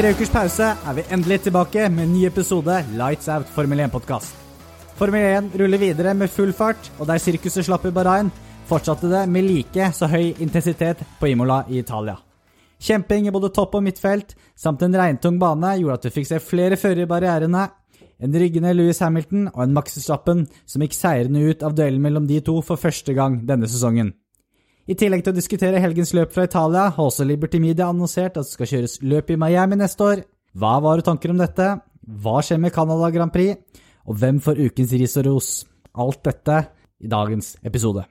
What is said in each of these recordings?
Tre ukers pause er vi endelig tilbake med en ny episode Lights Out Formel 1-podkast. Formel 1 ruller videre med full fart, og der sirkuset slapp i Bahrain, fortsatte det med like så høy intensitet på Imola i Italia. Kjemping i både topp og midtfelt, samt en regntung bane, gjorde at du fikk se flere førere i barrierene. En ryggende Louis Hamilton og en Max Verstappen som gikk seirende ut av duellen mellom de to for første gang denne sesongen. I tillegg til å diskutere helgens løp fra Italia, har også Liberty Media annonsert at det skal kjøres løp i Miami neste år. Hva var det tanker om dette? Hva skjer med Canada Grand Prix? Og hvem får ukens ris og ros? Alt dette i dagens episode.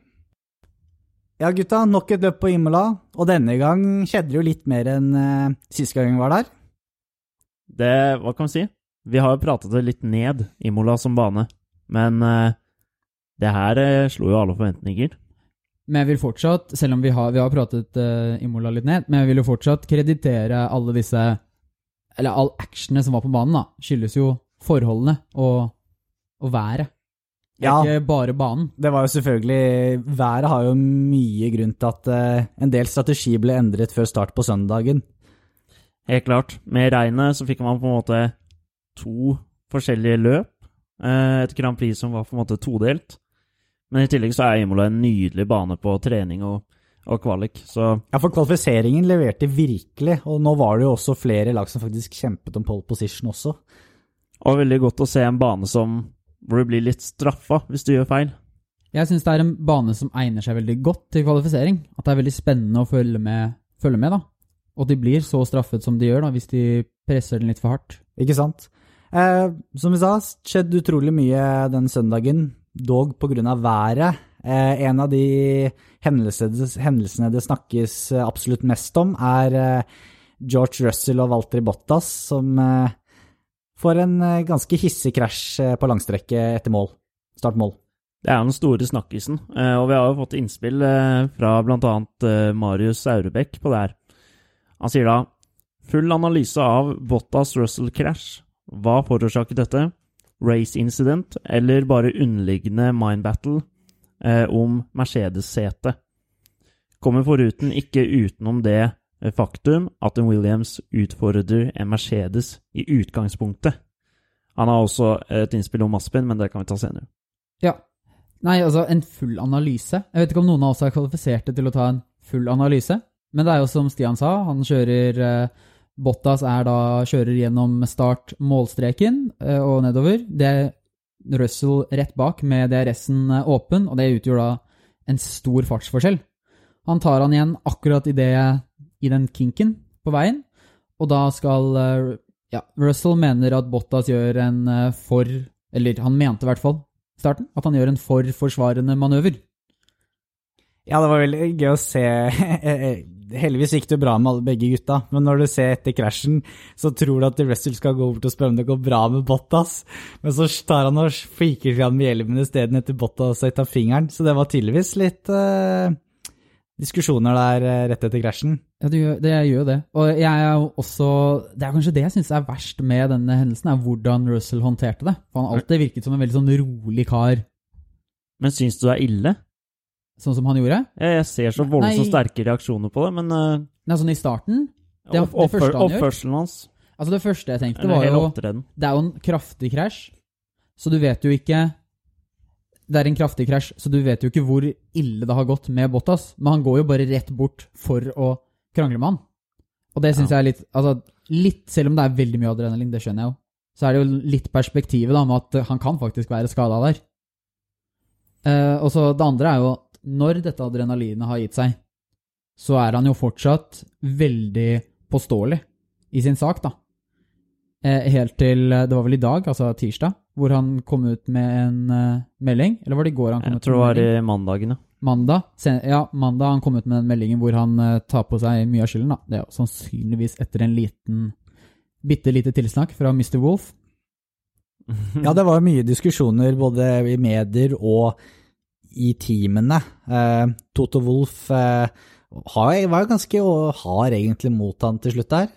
Ja, gutta, nok et løp på Imola, og denne gang skjedde det jo litt mer enn uh, sist gang vi var der. Det Hva kan vi si? Vi har jo pratet det litt ned, Imola som bane, men uh, det her uh, slo jo alle forventninger. Men jeg vil fortsatt, selv om vi har, vi har pratet uh, Imola litt ned, men jeg vil jo fortsatt kreditere alle disse Eller all actionene som var på banen, da, skyldes jo forholdene og, og været. Ja. ikke bare banen. Det var jo selvfølgelig Været har jo mye grunn til at uh, en del strategi ble endret før start på søndagen. Helt klart. Med regnet så fikk man på en måte to forskjellige løp. Uh, Et Grand Prix som var på en måte todelt. Men i tillegg så er Imola en nydelig bane på trening og, og kvalik. Så Ja, for kvalifiseringen leverte virkelig, og nå var det jo også flere lag som faktisk kjempet om pole position også. og veldig godt å se en bane som hvor du blir litt straffa hvis du gjør feil. Jeg syns det er en bane som egner seg veldig godt til kvalifisering. At det er veldig spennende å følge med, følge med da. Og de blir så straffet som de gjør da, hvis de presser den litt for hardt. Ikke sant? Eh, som vi sa, skjedde utrolig mye den søndagen, dog av været. Eh, en av de hendelsene, det snakkes eh, absolutt mest om, er eh, George Russell og Walter Bottas som får en ganske hissig krasj på langstrekket etter mål. Startmål. Det er den store snakkisen, og vi har jo fått innspill fra bl.a. Marius Aurebekk på det her. Han sier da full analyse av Bottas-Russell-krasj. Hva forårsaket dette? Race incident eller bare underliggende mind battle eh, om Mercedes-setet? Kommer foruten ikke utenom det eh, faktum at en Williams utfordrer en Mercedes i utgangspunktet. Han har også et innspill om Aspen, men det kan vi ta senere. Ja. Nei, altså, en full analyse. Jeg vet ikke om noen av oss er kvalifiserte til å ta en full analyse, men det er jo som Stian sa, han kjører eh, Bottas er da kjører gjennom start målstreken eh, og nedover. Det er Russell rett bak med DRS-en eh, åpen, og det utgjør da en stor fartsforskjell. Han tar han igjen akkurat i, det, i den kinken på veien, og da skal eh, ja, Russell mener at Bottas gjør en for Eller han mente i hvert fall starten at han gjør en for forsvarende manøver. Ja, det var veldig gøy å se. Heldigvis gikk det bra med alle, begge gutta, men når du ser etter krasjen, så tror du at Russell skal gå bort og spørre om det går bra med Bottas, men så tar han og fiker fram med hjelmen isteden etter Bottas og tar fingeren, så det var tydeligvis litt uh, diskusjoner der eh, rett etter krasjen. Ja, det gjør, det gjør det. Og jeg er også Det er kanskje det jeg syns er verst med denne hendelsen, er hvordan Russell håndterte det. For han alltid virket som en veldig sånn rolig kar, Men syns du det er ille? Sånn som han gjorde. Jeg jeg ser så voldsomt Nei. sterke reaksjoner på det, men uh, Nei, sånn i starten Det- opp, det første han gjør- oppførselen hans Altså, det første jeg tenkte, var jo Det er jo en kraftig krasj, så du vet jo ikke Det er en kraftig krasj, så du vet jo ikke hvor ille det har gått med Bottas. Men han går jo bare rett bort for å krangle med han. Og det syns Ja. jeg er litt Altså, litt, selv om det er veldig mye adrenalin, det skjønner jeg jo, så er det jo litt perspektivet da med at han kan faktisk være skada der. Uh, og så det andre er jo når dette adrenalinet har gitt seg, så er han jo fortsatt veldig påståelig i sin sak, da. Eh, helt til eh, Det var vel i dag, altså tirsdag, hvor han kom ut med en eh, melding. Eller var det i går han kom ut? Jeg tror det var i mandagen, ja. Mandag. Ja, mandag han kom ut med den meldingen hvor han tar på seg mye av skylden. da. Det er jo sannsynligvis etter en liten bitte lite tilsnakk fra Mr. Wolf. Ja, det var mye diskusjoner både i medier og i teamene. Eh, Toto Wolff eh, var jo ganske hard egentlig mot han til slutt der.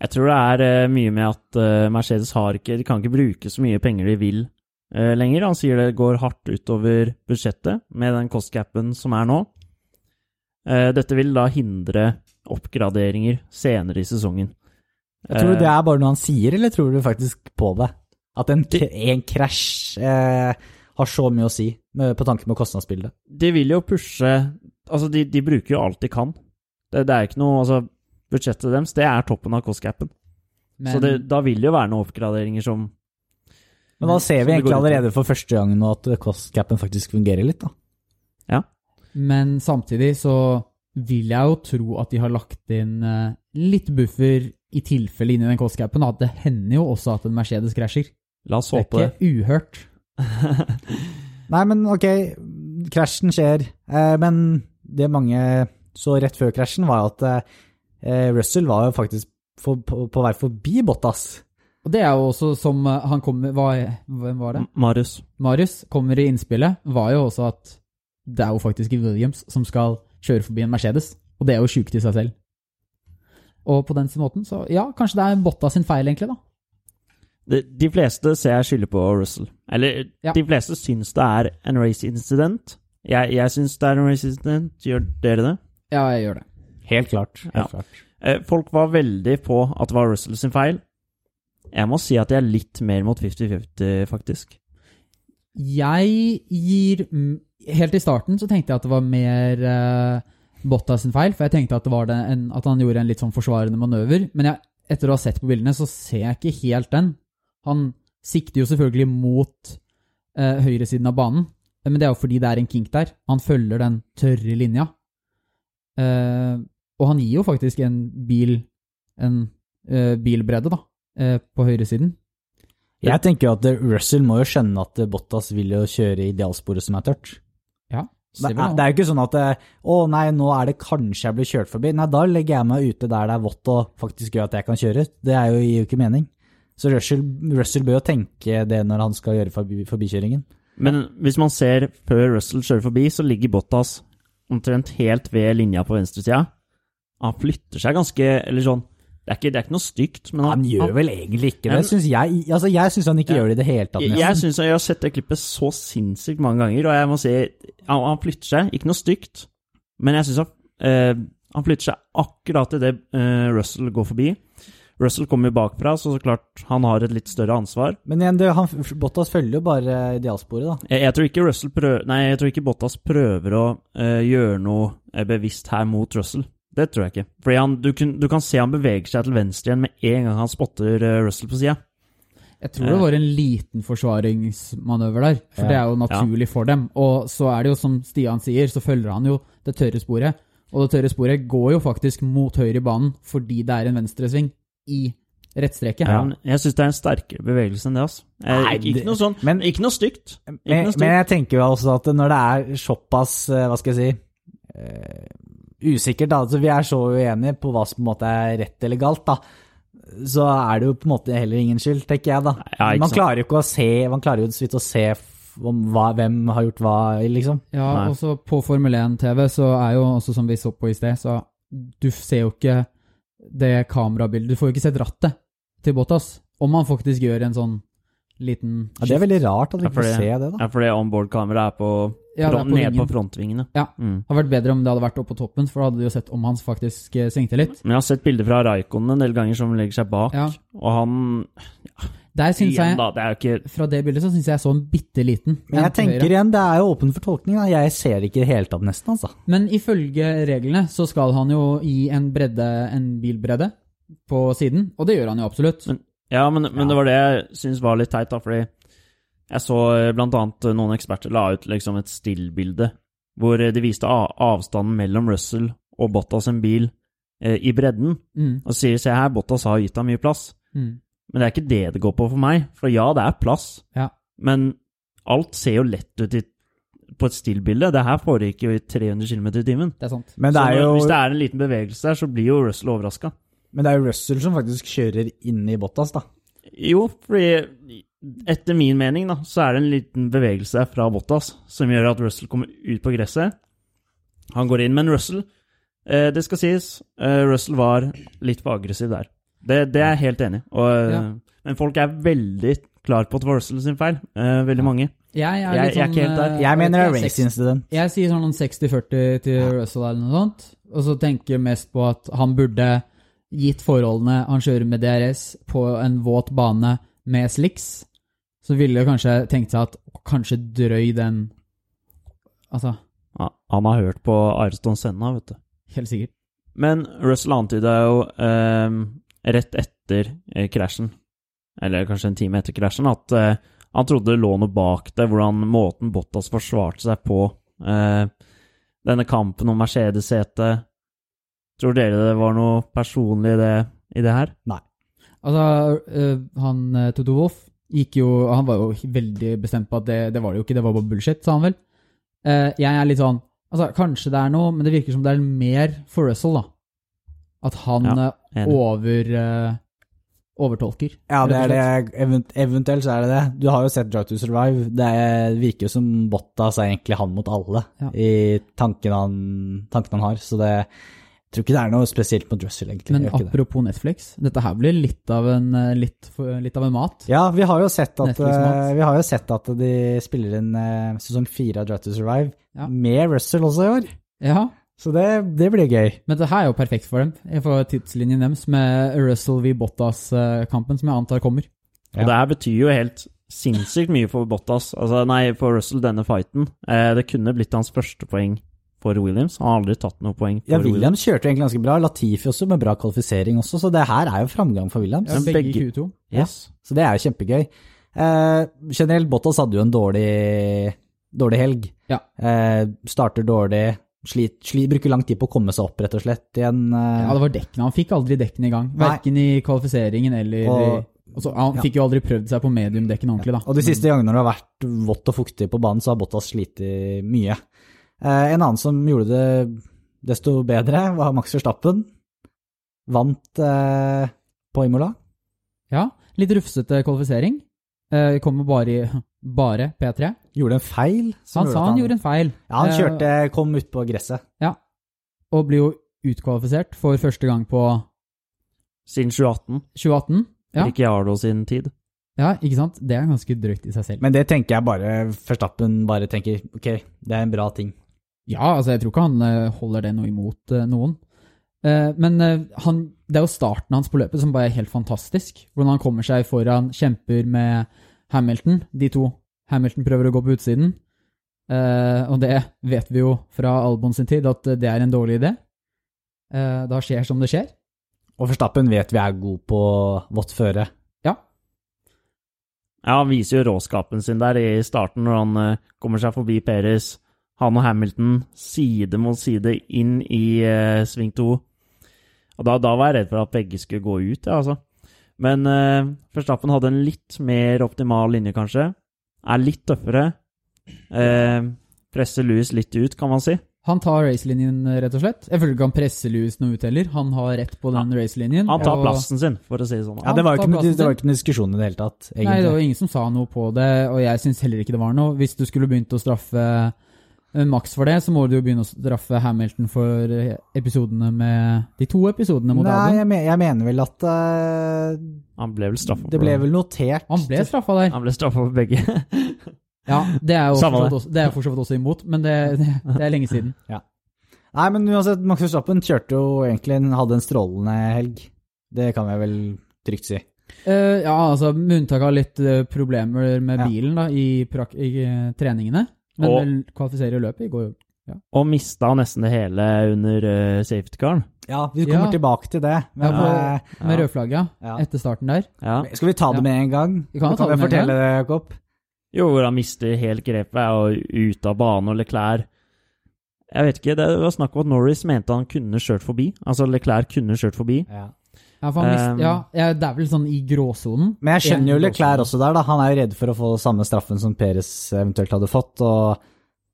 Jeg tror det er eh, mye med at Mercedes har ikke, de kan ikke bruke så mye penger de vil eh, lenger. Han sier det går hardt utover budsjettet med den cost-capen som er nå. Eh, dette vil da hindre oppgraderinger senere i sesongen. Jeg Tror du det er bare noe han sier, eller tror du faktisk på det? At en, en krasj eh, har så mye å si med, på tanke med kostnadsbildet? De vil jo pushe Altså, de, de bruker jo alt de kan. Det, det er ikke noe Altså, budsjettet deres, det er toppen av cost-capen. Men, Så det, da vil det jo være noen oppgraderinger som Men da ser vi egentlig allerede for første gang nå at cost-capen faktisk fungerer litt, da. Ja. men samtidig så vil jeg jo tro at de har lagt inn eh, litt buffer i tilfelle inni den kostcapen. at Det hender jo også at en Mercedes krasjer. La oss Det er ikke uhørt. Nei, men ok, krasjen skjer, eh, men det mange så rett før krasjen var at eh, Russell var jo faktisk for, på, på vei forbi Bottas. Og det er jo også som eh, han kommer hva, Hvem var det? Marius. Marius kommer i innspillet, var jo også at det er jo faktisk Williams som skal kjøre forbi en Mercedes. Og det er jo sjukt i seg selv. Og på den måten, så ja, kanskje det er Bottas sin feil, egentlig, da. De, de fleste ser jeg skylder på Russell. Eller Ja. de fleste syns det er en race incident. Jeg, jeg syns det er en race incident. Gjør dere det? Ja, jeg gjør det. Helt klart. Helt Ja. klart. Eh, Folk var veldig på at det var Russell sin feil. Jeg må si at jeg er litt mer mot 50-50, faktisk. Jeg gir Helt i starten så tenkte jeg at det var mer uh, Bottas sin feil, for jeg tenkte at, det var det en, at han gjorde en litt sånn forsvarende manøver. Men jeg, etter å ha sett på bildene, så ser jeg ikke helt den. Han sikter jo selvfølgelig mot eh, høyresiden av banen, men det er jo fordi det er en kink der. Han følger den tørre linja. Eh, og han gir jo faktisk en bil en eh, bilbredde, da, eh, på høyresiden. Jeg tenker jo at eh, Russell må jo skjønne at eh, Bottas vil jo kjøre idealsporet som er tørt. Ja, Det er, det er jo ikke sånn at eh, å nei, nå er det kanskje jeg blir kjørt forbi. Nei, da legger jeg meg ute der det er vått og faktisk gjør at jeg kan kjøre. Det er jo, gir jo ikke mening. Så Russell, Russell bør jo tenke det når han skal gjøre forbi, forbikjøringen. Men hvis man ser før Russell kjører forbi, så ligger Bottas omtrent helt ved linja på venstresida. Han flytter seg ganske Eller sånn Det er ikke, det er ikke noe stygt, men Han gjør vel egentlig ikke det, Men- syns jeg. Altså, jeg syns han ikke Ja. gjør det i det hele tatt, Jeg, nesten. jeg syns jeg har sett det klippet så sinnssykt mange ganger, og jeg må si Han, han flytter seg. Ikke noe stygt, men jeg syns han, eh, han flytter seg akkurat idet eh, Russell går forbi. Russell kommer jo bakfra, så så klart han har et litt større ansvar. Men igjen, det, han, Bottas følger jo bare idealsporet, da. Jeg, jeg tror ikke Russell prøver Nei, jeg tror ikke Bottas prøver å eh, gjøre noe eh, bevisst her mot Russell. Det tror jeg ikke. Fordi han, du, kun, du kan se han beveger seg til venstre igjen med en gang han spotter eh, Russell på sida. Jeg tror det var en liten forsvaringsmanøver der, for Ja. det er jo naturlig for dem. Og så er det jo som Stian sier, så følger han jo det tørre sporet. Og det tørre sporet går jo faktisk mot høyre i banen fordi det er en venstresving i rettstreket. Ja. Jeg syns det er en sterkere bevegelse enn det. altså. Eh, Nei, ikke, ikke noe sånn, men- ikke noe stygt. Ikke Men, noe stygt. men jeg tenker jo også at når det er såpass, eh, hva skal jeg si uh, Usikkert, da. Altså, vi er så uenige på hva som på en måte er rett eller galt, da. Så er det jo på en måte heller ingen skyld, tenker jeg, da. Ja, ikke man klarer jo ikke å se Man klarer jo så vidt å se om hva, hvem har gjort hva, liksom. Ja, og så på Formel 1-TV så er jo også som vi så på i sted, så du ser jo ikke det kamerabildet. Du får jo ikke sett rattet til Bottas. Om han faktisk gjør en sånn liten Ja, det er veldig rart at vi Ja, ikke for får det- se det, da. Ja, fordi onboard-kameraet er på, Ja, det er på ned på frontvingene. Ja. Mm. Det hadde vært bedre om det hadde vært oppe på toppen, for da hadde du jo sett om han faktisk eh, svingte litt. Men jeg har sett bilder fra Raikon en del ganger som legger seg bak, Ja. og han Der syns Igjen, jeg da, det er jo ikke Fra det bildet så syns jeg jeg så en bitte liten. Men jeg tenker høyre. igjen, det er jo åpen for tolkning. Da. Jeg ser ikke i det hele tatt, nesten, altså. Men ifølge reglene så skal han jo gi en bredde, en bilbredde, på siden. Og det gjør han jo absolutt. Men- Ja, men, men Ja. det var det jeg syns var litt teit, da, fordi jeg så eh, blant annet noen eksperter la ut liksom et stillbilde hvor eh, de viste avstanden mellom Russell og Bottas en bil eh, i bredden, Mm, og sier se her, Bottas har gitt ham mye plass. mm. Men det er ikke det det går på for meg, for ja, det er plass, Ja. men alt ser jo lett ut i, på et stillbilde. Det her foregikk jo i 300 km i timen. Det er sant. Men det er jo hvis det er en liten bevegelse der, så blir jo Russell overraska. Men det er jo Russell som faktisk kjører inn i Bottas, da. Jo, fordi etter min mening da, så er det en liten bevegelse fra Bottas som gjør at Russell kommer ut på gresset. Han går inn, men Russell, eh, det skal sies, eh, Russell var litt for aggressiv der. Det, det er jeg helt enig i. Eh, Ja. Men folk er veldig klar på at Russell sin feil. Uh, veldig mange. Jeg er, Jeg- litt jeg er sånn, ikke helt der. eh, Jeg mener det er vet race incident. Jeg sier sånn 60-40 til Russell eller noe sånt, og så tenker jeg mest på at han burde gitt forholdene han kjører med DRS på en våt bane med slicks, så ville jeg kanskje tenkt seg at kanskje drøy den Altså, Ja, han har hørt på Ariston Senna, vet du. helt sikkert. Men Russell antyda jo eh, rett etter eh, krasjen, eller kanskje en time etter krasjen, at eh, han trodde det lå noe bak det, hvordan måten Bottas forsvarte seg på. Eh, denne kampen om Mercedes-setet. Tror dere det var noe personlig i det, i det her? Altså, øh, han Toto Wolff gikk jo Han var jo veldig bestemt på at det, det var det jo ikke, det var bare bullshit, sa han vel. Jeg er litt sånn Altså, kanskje det er noe, men det virker som det er mer for Russell, da. At han Ja, øh, over uh, overtolker. Ja, det er det. Event eventuelt så er det det. Du har jo sett Drive to Survive. Det virker jo som Bottas er egentlig han mot alle Ja. i tanken han, tanken han har. Så det jeg tror ikke det er noe spesielt på Drussel, egentlig. Men apropos det. Netflix, dette her blir litt av en, øh, litt, litt av en mat. Ja, vi har jo sett at, eh, vi har jo sett at de spiller inn eh, sesong fire av Drive to Survive Ja. med Russell også i år. Ja, Så det, det blir gøy. men det her er jo perfekt for dem. Jeg får tidslinjen deres med Russell v. Bottas-kampen, som jeg antar kommer. Ja. Og det her betyr jo helt sinnssykt mye for Bottas, altså nei, for Russell, denne fighten. Eh, det kunne blitt hans første poeng for Williams. Han har aldri tatt noe poeng for Ja, Williams kjørte egentlig ganske bra. Latifi også, med bra kvalifisering også, så det her er jo framgang for Williams. Ja, begge i begge- Q2. Yes. Så det er jo kjempegøy. Eh, generelt, Bottas hadde jo en dårlig, dårlig helg. Ja. Eh, starter dårlig, slit, slit, bruker lang tid på å komme seg opp, rett og slett. Igjen, eh, Ja, det var dekkene. Han fikk aldri dekkene i gang. Verken i kvalifiseringen eller Og- altså, Han ja. fikk jo aldri prøvd seg på mediumdekkene ordentlig, da. Og de siste gangene det har vært vått og fuktig på banen, så har Bottas slitt mye. Eh, en annen som gjorde det desto bedre, var Max Verstappen. Vant eh, på Imola. Ja, litt rufsete kvalifisering. Eh, kommer bare i bare P3. Gjorde en feil. Han sa han, han gjorde en feil. Ja, han Eh, kjørte, kom ut på gresset. Og blir jo utkvalifisert for første gang på Siden 2018. 2018. Ja. Ricciardo sin tid. Ja, ikke sant? Det er ganske drøyt i seg selv. Men det tenker jeg bare Forstappen bare tenker ok, det er en bra ting. Ja, altså, jeg tror ikke han eh, holder det noe imot noen. Eh, men eh, han, det er jo starten hans på løpet som bare er helt fantastisk. Hvordan han kommer seg foran, kjemper med Hamilton. De to. Hamilton prøver å gå på utsiden. Eh, og det vet vi jo fra Albon sin tid, at det er en dårlig idé. Eh, da skjer som det skjer. Og Forstappen vet vi er god på vått føre. Ja. Ja, han viser jo råskapen sin der i starten, når han kommer seg forbi Peres. Han og Hamilton side mot side inn i eh, sving to. Og da, da var jeg redd for at begge skulle gå ut, ja, altså. Men uh, Verstappen hadde en litt mer optimal linje, kanskje. Er litt tøffere. Uh, presser Louis litt ut, kan man si. Han tar racelinjen, rett og slett. Jeg føler ikke han presser Lewis noe ut heller. Han har rett på den racelinjen. Han tar og- plassen sin, for å si det sånn. Ja, det var ikke, det var ikke en diskusjon i det hele tatt, egentlig. Nei, det var ingen som sa noe på det, og jeg syns heller ikke det var noe. Hvis du skulle begynt å straffe Max for det, så må du jo begynne å straffe Hamilton for eh, episodene med De to episodene mot Nei, Albon. jeg, men, jeg mener vel at uh, Han ble vel straffa det ble vel notert Han ble straffa der. Han ble straffa for begge. Ja, det er jo for så vidt også, jeg for så vidt også imot, men det, det, det er lenge siden. Nei, men uansett, Max Verstappen kjørte jo egentlig en, hadde en strålende helg. Det kan jeg vel trygt si. Uh, ja, altså med unntak av litt uh, problemer med Ja. bilen da, i, prak i treningene. Men Og- vel kvalifisere i løpet går Ja. Og mista nesten det hele under uh, safety-caren. Ja, vi kommer Ja. tilbake til det. Men, Ja, eh, med Ja. rødflagget, ja. Etter starten der. Ja. skal vi ta det Ja. med en gang? Vi kan kan med en fortelle det, Jakob? Jo, hvor han mister helt grepet og ut av banen og Leclerc Jeg vet ikke, det var snakk om at Norris mente han kunne kjørt forbi. Altså Leclerc kunne kjørt forbi. Ja. Ja, mist, Um, ja, ja, det er vel sånn i gråsonen. Men jeg skjønner jo Leklær Leclerc også der, da. Han er jo redd for å få samme straffen som Peres eventuelt hadde fått, og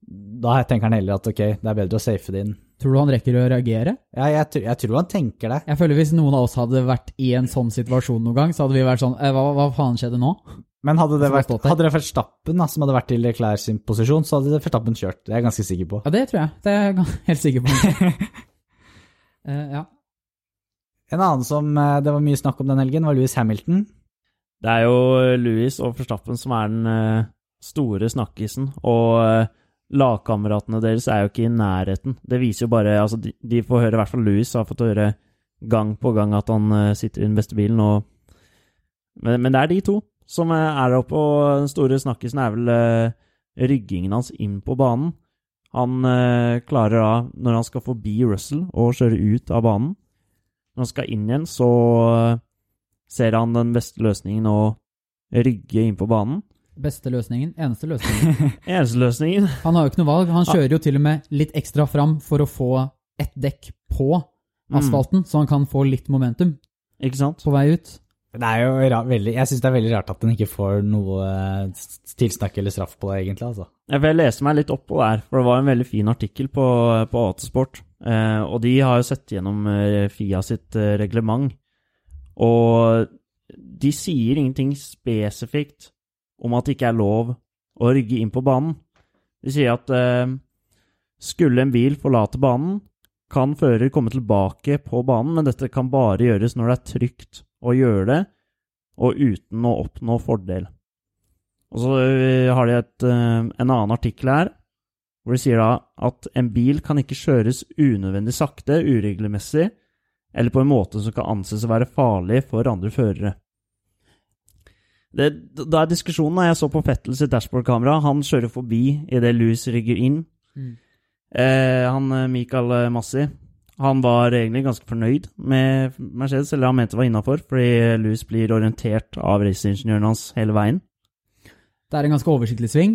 da tenker han heller at ok, det er bedre å safe det inn. Tror du han rekker å reagere? Ja, jeg, jeg tror han tenker det. Jeg føler Hvis noen av oss hadde vært i en sånn situasjon noen gang, så hadde vi vært sånn eh, Hva, hva faen skjedde nå? Men hadde det vært, hadde det vært Stappen da, som hadde vært i Leclerc sin posisjon, så hadde det Verstappen kjørt. Det er jeg ganske sikker på. Ja, det tror jeg. Det er jeg helt sikker på. uh, ja. En annen som eh, det var mye snakk om den helgen, var Louis Hamilton. Det er jo Louis og Forstappen som er den eh, store snakkisen, og eh, lagkameratene deres er jo ikke i nærheten. Det viser jo bare Altså, de, får høre, i hvert fall Louis har fått høre gang på gang at han eh, sitter i den beste bilen. Og, men, men det er de to som er er oppe, og den store snakkisen er vel eh, ryggingen hans inn på banen. Han eh, klarer da, når han skal forbi Russell og kjøre ut av banen Når han skal inn igjen, så eh, ser han den beste løsningen å rygge inn på banen. Beste løsningen, eneste løsningen. Eneste løsningen Han har jo ikke noe valg. Han kjører jo til og med litt ekstra fram for å få ett dekk på asfalten, så han kan få litt momentum Ikke sant? på vei ut. Det er jo ra veldig, jeg syns det er veldig rart at den ikke får noe tilsnakk eller straff på det, egentlig. altså. Jeg lese meg litt opp på det her, for det var en veldig fin artikkel på, på Autosport. Eh, og de har jo sett gjennom eh, FIA sitt eh, reglement. Og de sier ingenting spesifikt om at det ikke er lov å rygge inn på banen. De sier at eh, skulle en bil forlate banen, kan fører komme tilbake på banen, men dette kan bare gjøres når det er trygt å gjøre det, og uten å oppnå fordel. Og så eh, har de et, eh, en annen artikkel her, hvor de sier da at en bil kan ikke kjøres unødvendig sakte, uregelmessig, eller på en måte som kan anses å være farlig for andre førere. Det, da er diskusjonen da jeg så på Fettel sitt dashbordkamera, han kjører forbi idet Louis rygger inn. Mm. Eh, han eh, Michael Massi, han var egentlig ganske fornøyd med Mercedes, eller han mente det var innafor, fordi Louis blir orientert av raceingeniøren hans hele veien. Det er en ganske oversiktlig sving,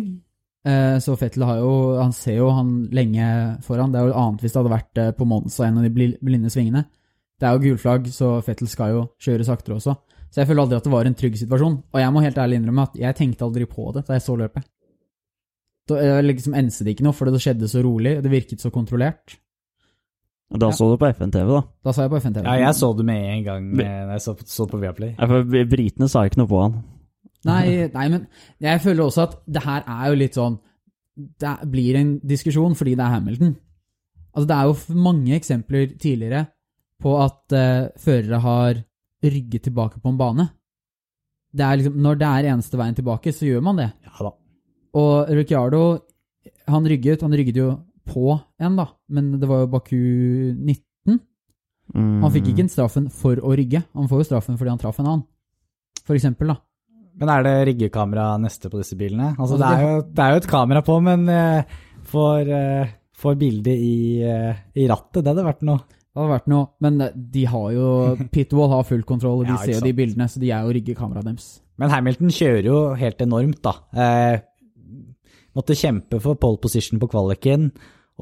eh, så Fettel har jo, han ser jo han lenge foran. Det er jo annet hvis det hadde vært eh, på Monza, en av de blinde svingene. Det er jo gulflagg, så Fettel skal jo kjøre saktere også. Så jeg føler aldri at det var en trygg situasjon. Og jeg må helt ærlig innrømme at jeg tenkte aldri på det da jeg så løpet. Da liksom enset det ikke noe, for det skjedde så rolig, det virket så kontrollert. Da Ja. så du på FN-TV, da. Da sa jeg på FNTV. Ja, jeg så det med en gang eh, når jeg så, så på Viaplay. Ja, for Britene sa ikke noe på han. Nei, nei, men jeg føler også at det her er jo litt sånn Det blir en diskusjon fordi det er Hamilton. Altså, det er jo mange eksempler tidligere på at uh, førere har rygget tilbake på en bane. Det er liksom, når det er eneste veien tilbake, så gjør man det. Ja da. Og Ricciardo, han rygget, han rygget jo på en, da, men det var jo Baku 19. Mm. Han fikk ikke en straffen for å rygge, han får jo straffen fordi han traff en annen. For eksempel, da. Men er det riggekamera neste på disse bilene? Altså, Altså, det, er jo, det er jo et kamera på, men uh, for, uh, for bildet i, uh, i rattet. Det hadde vært noe. Det hadde vært noe, men de har jo Pitwall har full kontroll, og de Ja, ser jo de bildene, så de er jo ryggekameraet deres. Men Hamilton kjører jo helt enormt, da. Eh, måtte kjempe for pole position på kvaliken,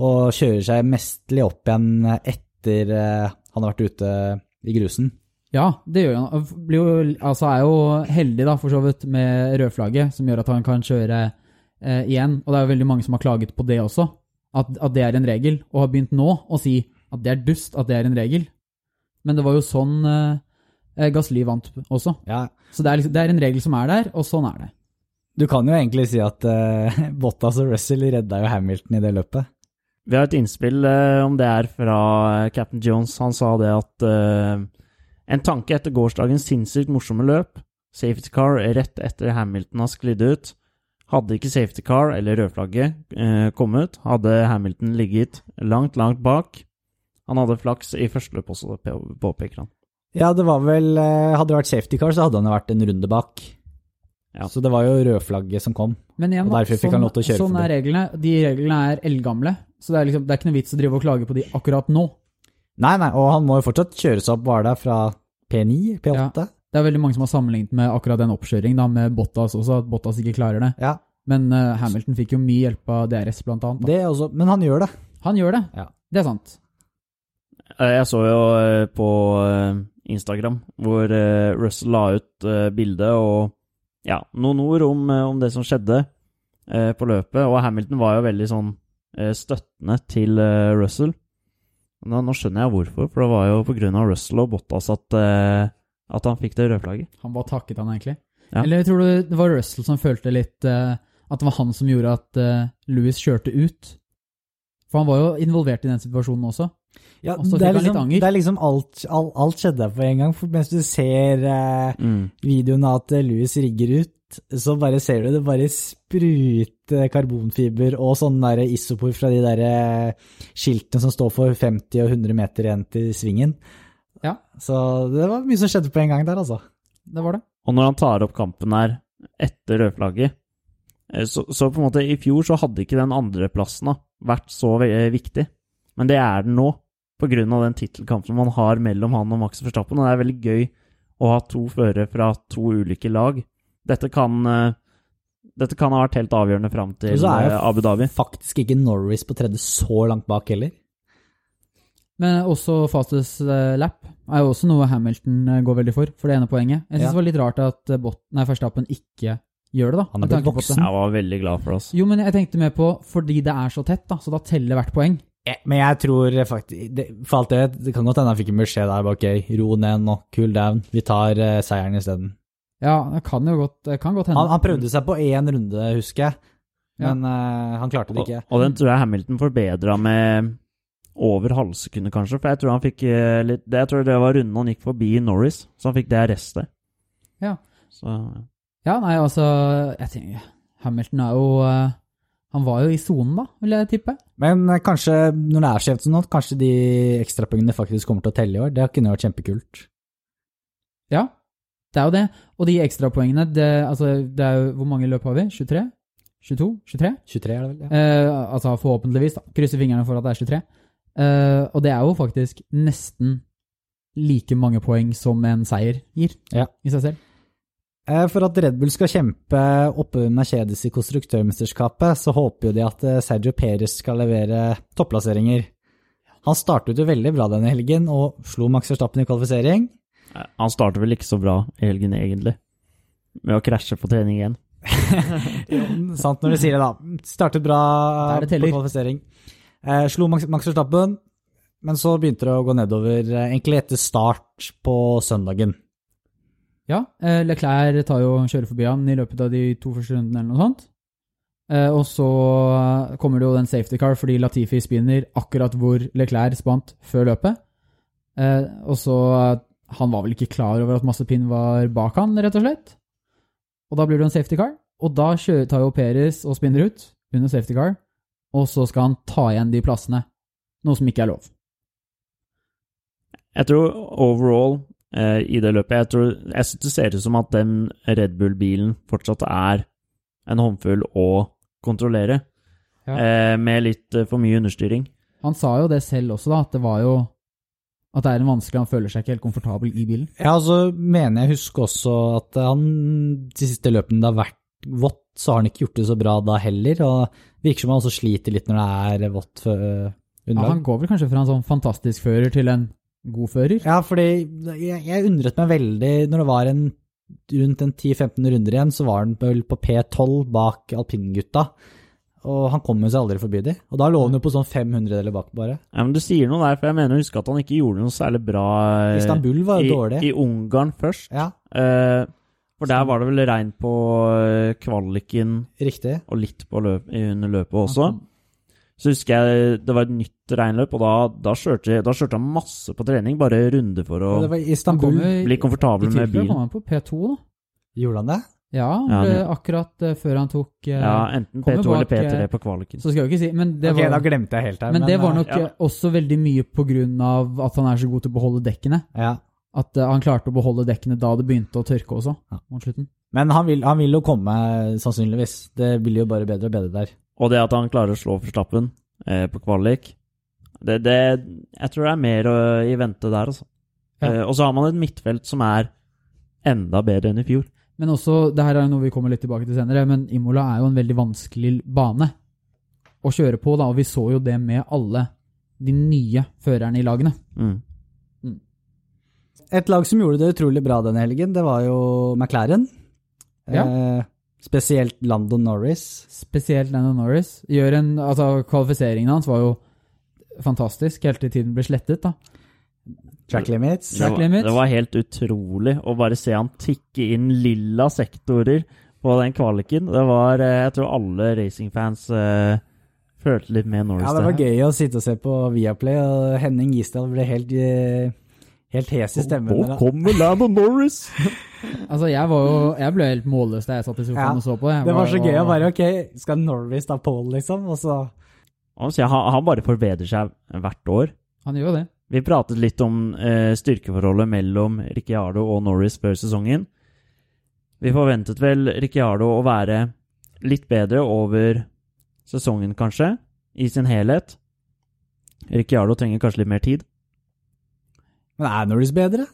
og kjører seg mestlig opp igjen etter eh, han har vært ute i grusen. Ja, det gjør han. Han altså er jo heldig, da, for så vidt, med rødflagget, som gjør at han kan kjøre eh, igjen. Og det er jo veldig mange som har klaget på det også, at, at det er en regel, og har begynt nå å si at det er dust at det er en regel. Men det var jo sånn eh, eh, vant også. Ja, Så det er, liksom, det er en regel som er der, og sånn er det. Du kan jo egentlig si at uh, Bottas og Russell redda jo Hamilton i det løpet. Vi har et innspill uh, om det er fra eh, Captain Jones. Han sa det at uh, en tanke etter gårsdagens sinnssykt morsomme løp, safety car rett etter Hamilton har sklidd ut. Hadde ikke safety car eller rødflagget kommet, hadde Hamilton ligget langt, langt bak. Han hadde flaks i første løp også, på- påpeker han. Ja, det var vel Hadde det vært safety car, så hadde han vært en runde bak. Ja. Så det var jo rødflagget som kom. Men igjen, Og derfor fikk han lov til å kjøre sånn forbi. er reglene. De reglene er eldgamle, så det er, liksom, det er ikke noe vits å drive og klage på de akkurat nå. Nei, nei, og han må jo fortsatt kjøre seg opp, var det fra P9? P8? Det er veldig mange som har sammenlignet med akkurat den oppkjøringen da, med Bottas også, at Bottas ikke klarer det. Ja, Men uh, Hamilton fikk jo mye hjelp av DRS, blant annet. Da. det også. Men han gjør det. Han gjør det. Ja. Det er sant. Eh, Jeg så jo eh, på Instagram hvor Russ Russell la ut bildet bilde og ja, noen ord om, eh, om det som skjedde eh, på løpet. Og Hamilton var jo veldig sånn eh, støttende til eh, Russell. Nå, nå skjønner jeg hvorfor, for det var jo av Russell og Bottas at, eh, at han fikk det rødflagget. Han bare takket han egentlig. Ja. Eller tror du det var Russell som følte litt eh, at det var han som gjorde at Louis kjørte ut? For han var jo involvert i den situasjonen også. Ja, det, er liksom, det er liksom alt, alt, alt skjedde på en gang. For mens du ser eh, videoen av at Louis rigger ut, så bare ser du det bare spruter karbonfiber og sånn isopor fra de der eh, skiltene som står for 50 og 100 meter igjen til svingen. Ja. Så det var mye som skjedde på en gang der, altså. Det var det. Og når han tar opp kampen her etter rødflagget, eh, så, så på en måte i fjor så hadde ikke den andreplassen vært så viktig. Men det er den nå, av den tittelkampen man har mellom han og Max Verstappen. Og det er veldig gøy å ha to førere fra to ulike lag. Dette kan, eh, dette kan ha vært helt avgjørende fram til Og så er jo eh, Abu Dhabi. Faktisk ikke Norris på tredje så langt bak heller. Men også fastest eh, lap er jo også noe Hamilton går veldig for, for det ene poenget. Jeg syns Ja. det var litt rart at Bot nei, Verstappen ikke gjør det, da. Han er blitt voksen. Jeg var veldig glad for. Altså. Jo, men jeg tenkte mer på fordi det er så tett, da, så da teller hvert poeng. Eh, Men jeg tror faktisk det, For alt det det kan godt hende han fikk en beskjed der. Ok, ro ned nå, cool down. Vi tar uh, seieren isteden. Ja, det kan jo godt, det kan godt hende. Han, han prøvde seg på én runde, husker jeg. Ja. Men eh, han klarte det ikke. og den tror jeg Hamilton forbedra med over halvsekundet, kanskje. For jeg tror han fikk litt det, Jeg tror det var runden han gikk forbi Norris, så han fikk det restet. Ja. Så Ja, nei, altså Jeg tenker Hamilton er jo Han var jo i sonen, da, vil jeg tippe. Men eh, kanskje, når det er skjevt sånn, at kanskje de ekstrapoengene faktisk kommer til å telle i år. Det kunne vært kjempekult. Ja, det er jo det. Og de ekstrapoengene, det, altså, det er jo Hvor mange løp har vi? 23? 22? 23? 23 er det vel? Ja. Eh, altså forhåpentligvis, da. Krysser fingrene for at det er 23. Eh, og det er jo faktisk nesten like mange poeng som en seier gir Ja. i seg selv. Eh, For at Red Bull skal kjempe oppe med Mercedes i konstruktørmesterskapet, så håper jo de at eh, Sergio Perez skal levere topplasseringer. Han startet jo veldig bra denne helgen og slo Max Verstappen i kvalifisering. eh, han startet vel ikke så bra i helgen, egentlig. Med å krasje på trening igjen. Sant når du sier det, da. Startet bra det på kvalifisering. Eh, slo Max, Max Verstappen, men så begynte det å gå nedover, egentlig etter start på søndagen. Ja, eh, Leclerc tar jo kjører forbi han i løpet av de to første rundene eller noe sånt. Eh, og så kommer det jo den safety car fordi Latifi spinner akkurat hvor Leclerc spant før løpet. Eh, og så Han var vel ikke klar over at Massepin var bak han, rett og slett. Og da blir det en safety car, og da tar jo Peres og spinner ut under safety car, og så skal han ta igjen de plassene, noe som ikke er lov. Jeg tror overall eh, i det løpet Jeg, tror, jeg synes det ser ut som at den Red Bull-bilen fortsatt er en håndfull å kontrollere. Ja. Eh, med litt eh, for mye understyring. Han sa jo det selv også, da, at det var jo At det er en vanskelig Han føler seg ikke helt komfortabel i bilen. Ja, og så mener jeg husker også at han de siste løpene det har vært vått, så har han ikke gjort det så bra da heller. Og virker som han også sliter litt når det er vått underlag. Ja, han går vel kanskje fra en sånn fantastisk fører til en god fører? Ja, fordi jeg, jeg undret meg veldig når det var en rundt en 10-15 runder igjen, så var han vel på P12 bak alpingutta. Og han kom jo seg aldri forbi de. Og da lå han jo på sånn 500 eller bak, bare. Ja, men Du sier noe der, for jeg mener å huske at han ikke gjorde noe særlig bra eh, Istanbul var i, dårlig. i Ungarn først. Ja, Uh, for der var det vel regn på eh, kvaliken riktig. og litt på løp, under løpet også. Så husker jeg det var et nytt regnløp, og da, da, kjørte, da kjørte han masse på trening, bare runde for å Og det var i Istanbul. i- bli komfortabel I med tilfelle kom bilen. han på P2, da. Gjorde han det? Ja, han Ja, ble det- akkurat eh, før han tok eh, Ja, enten P2 eller P3 eh, på kvaliken. Så skal jeg jo ikke si Men det ok, var, da glemte jeg helt her. men det var nok ja. også veldig mye på grunn av at han er så god til å beholde dekkene. ja. At han klarte å beholde dekkene da det begynte å tørke også, Ja. mot slutten. Men han vil, han vil jo komme, sannsynligvis. Det blir jo bare bedre og bedre der. Og det at han klarer å slå Verstappen eh, på kvalik, det, det Jeg tror det er mer å, i vente der, altså. Ja. Eh, og så har man et midtfelt som er enda bedre enn i fjor. Men også, det her er noe vi kommer litt tilbake til senere, men Imola er jo en veldig vanskelig bane å kjøre på, da, og vi så jo det med alle de nye førerne i lagene. Mm. Et lag som gjorde det utrolig bra denne helgen, det var jo McLaren. Ja. Eh, spesielt Landon Norris. Spesielt Landon Norris. Gjør en, altså Kvalifiseringen hans var jo fantastisk, helt til tiden ble slettet. da. Track limits. Track limits. det var helt utrolig å bare se han tikke inn lilla sektorer på den kvaliken. Det var eh, Jeg tror alle racingfans uh, følte litt med Norris Ja, det var gøy å sitte og se på Viaplay, og Henning Gisdal ble helt, eh, helt hes i stemmen. Nå kommer Lando Norris! Altså, jeg var jo Jeg ble helt målløs da jeg satt i sofaen Ja, og så på. Jeg Det var så gøy å bare Ok, skal Norris ta Paul, liksom? Og så sier, han, han bare forbedrer seg hvert år. Han gjør jo det. Vi pratet litt om eh, styrkeforholdet mellom Ricciardo og Norris før sesongen. Vi forventet vel Ricciardo å være litt bedre over sesongen, kanskje, i sin helhet. Ricciardo trenger kanskje litt mer tid. Men er Norris bedre?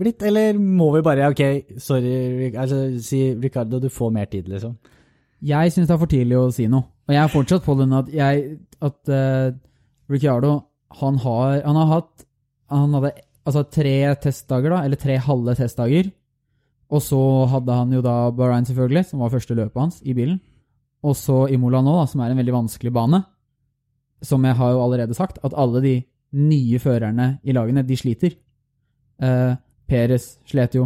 Blitt? Eller må vi bare OK, sorry, altså, si Ricardo, du får mer tid, liksom? Jeg syns det er for tidlig å si noe. Og jeg er fortsatt på den at jeg At uh, Ricardo han har Han har hatt Han hadde altså tre testdager, da, eller tre halve testdager. Og så hadde han jo da Bahrain, selvfølgelig, som var første løpet hans i bilen. Og så Imola nå, da, som er en veldig vanskelig bane. Som jeg har jo allerede sagt, at alle de nye førerne i lagene, de sliter. Eh, Perez slet jo.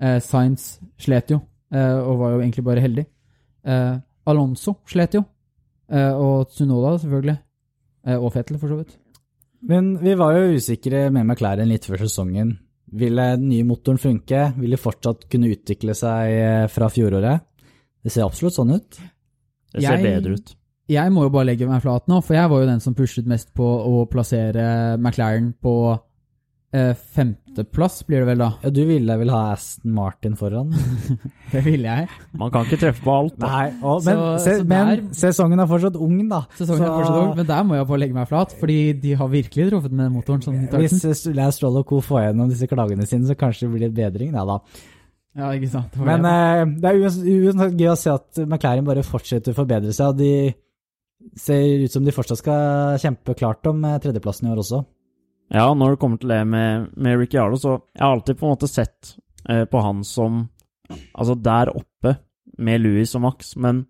Eh, Sainz slet jo, eh, og var jo egentlig bare heldig. Eh, Alonso slet jo. og Tsunoda, selvfølgelig. og Fettel, for så vidt. Men vi var jo usikre med McLaren litt før sesongen. Vil den nye motoren funke? Vil de fortsatt kunne utvikle seg fra fjoråret? Det ser absolutt sånn ut. Det ser Jeg- bedre ut. Jeg må jo bare legge meg flat nå, for jeg var jo den som pushet mest på å plassere McLaren på eh, femteplass, blir det vel da. Ja, du ville vel ha Aston Martin foran? Det ville jeg. Man kan ikke treffe på alt, da. Nei, og, men, Så- se, så men sesongen er fortsatt ung, da. Sesongen er fortsatt ung, men der må jeg bare legge meg flat, fordi de har virkelig truffet med motoren. Sånn, i Hvis. Lance Stroll og co. får gjennom disse klagene sine, så kanskje det blir litt bedring. Ja, da. Ja, ikke sant. Det Men det. eh, det er uansett gøy å se at McLaren bare fortsetter å forbedre seg, og de ser ut som de fortsatt skal kjempe klart om eh, tredjeplassen i år også. Ja, når det kommer til det med, med Ricciardo, så jeg har alltid på en måte sett eh, på han som Altså der oppe med Louis og Max, men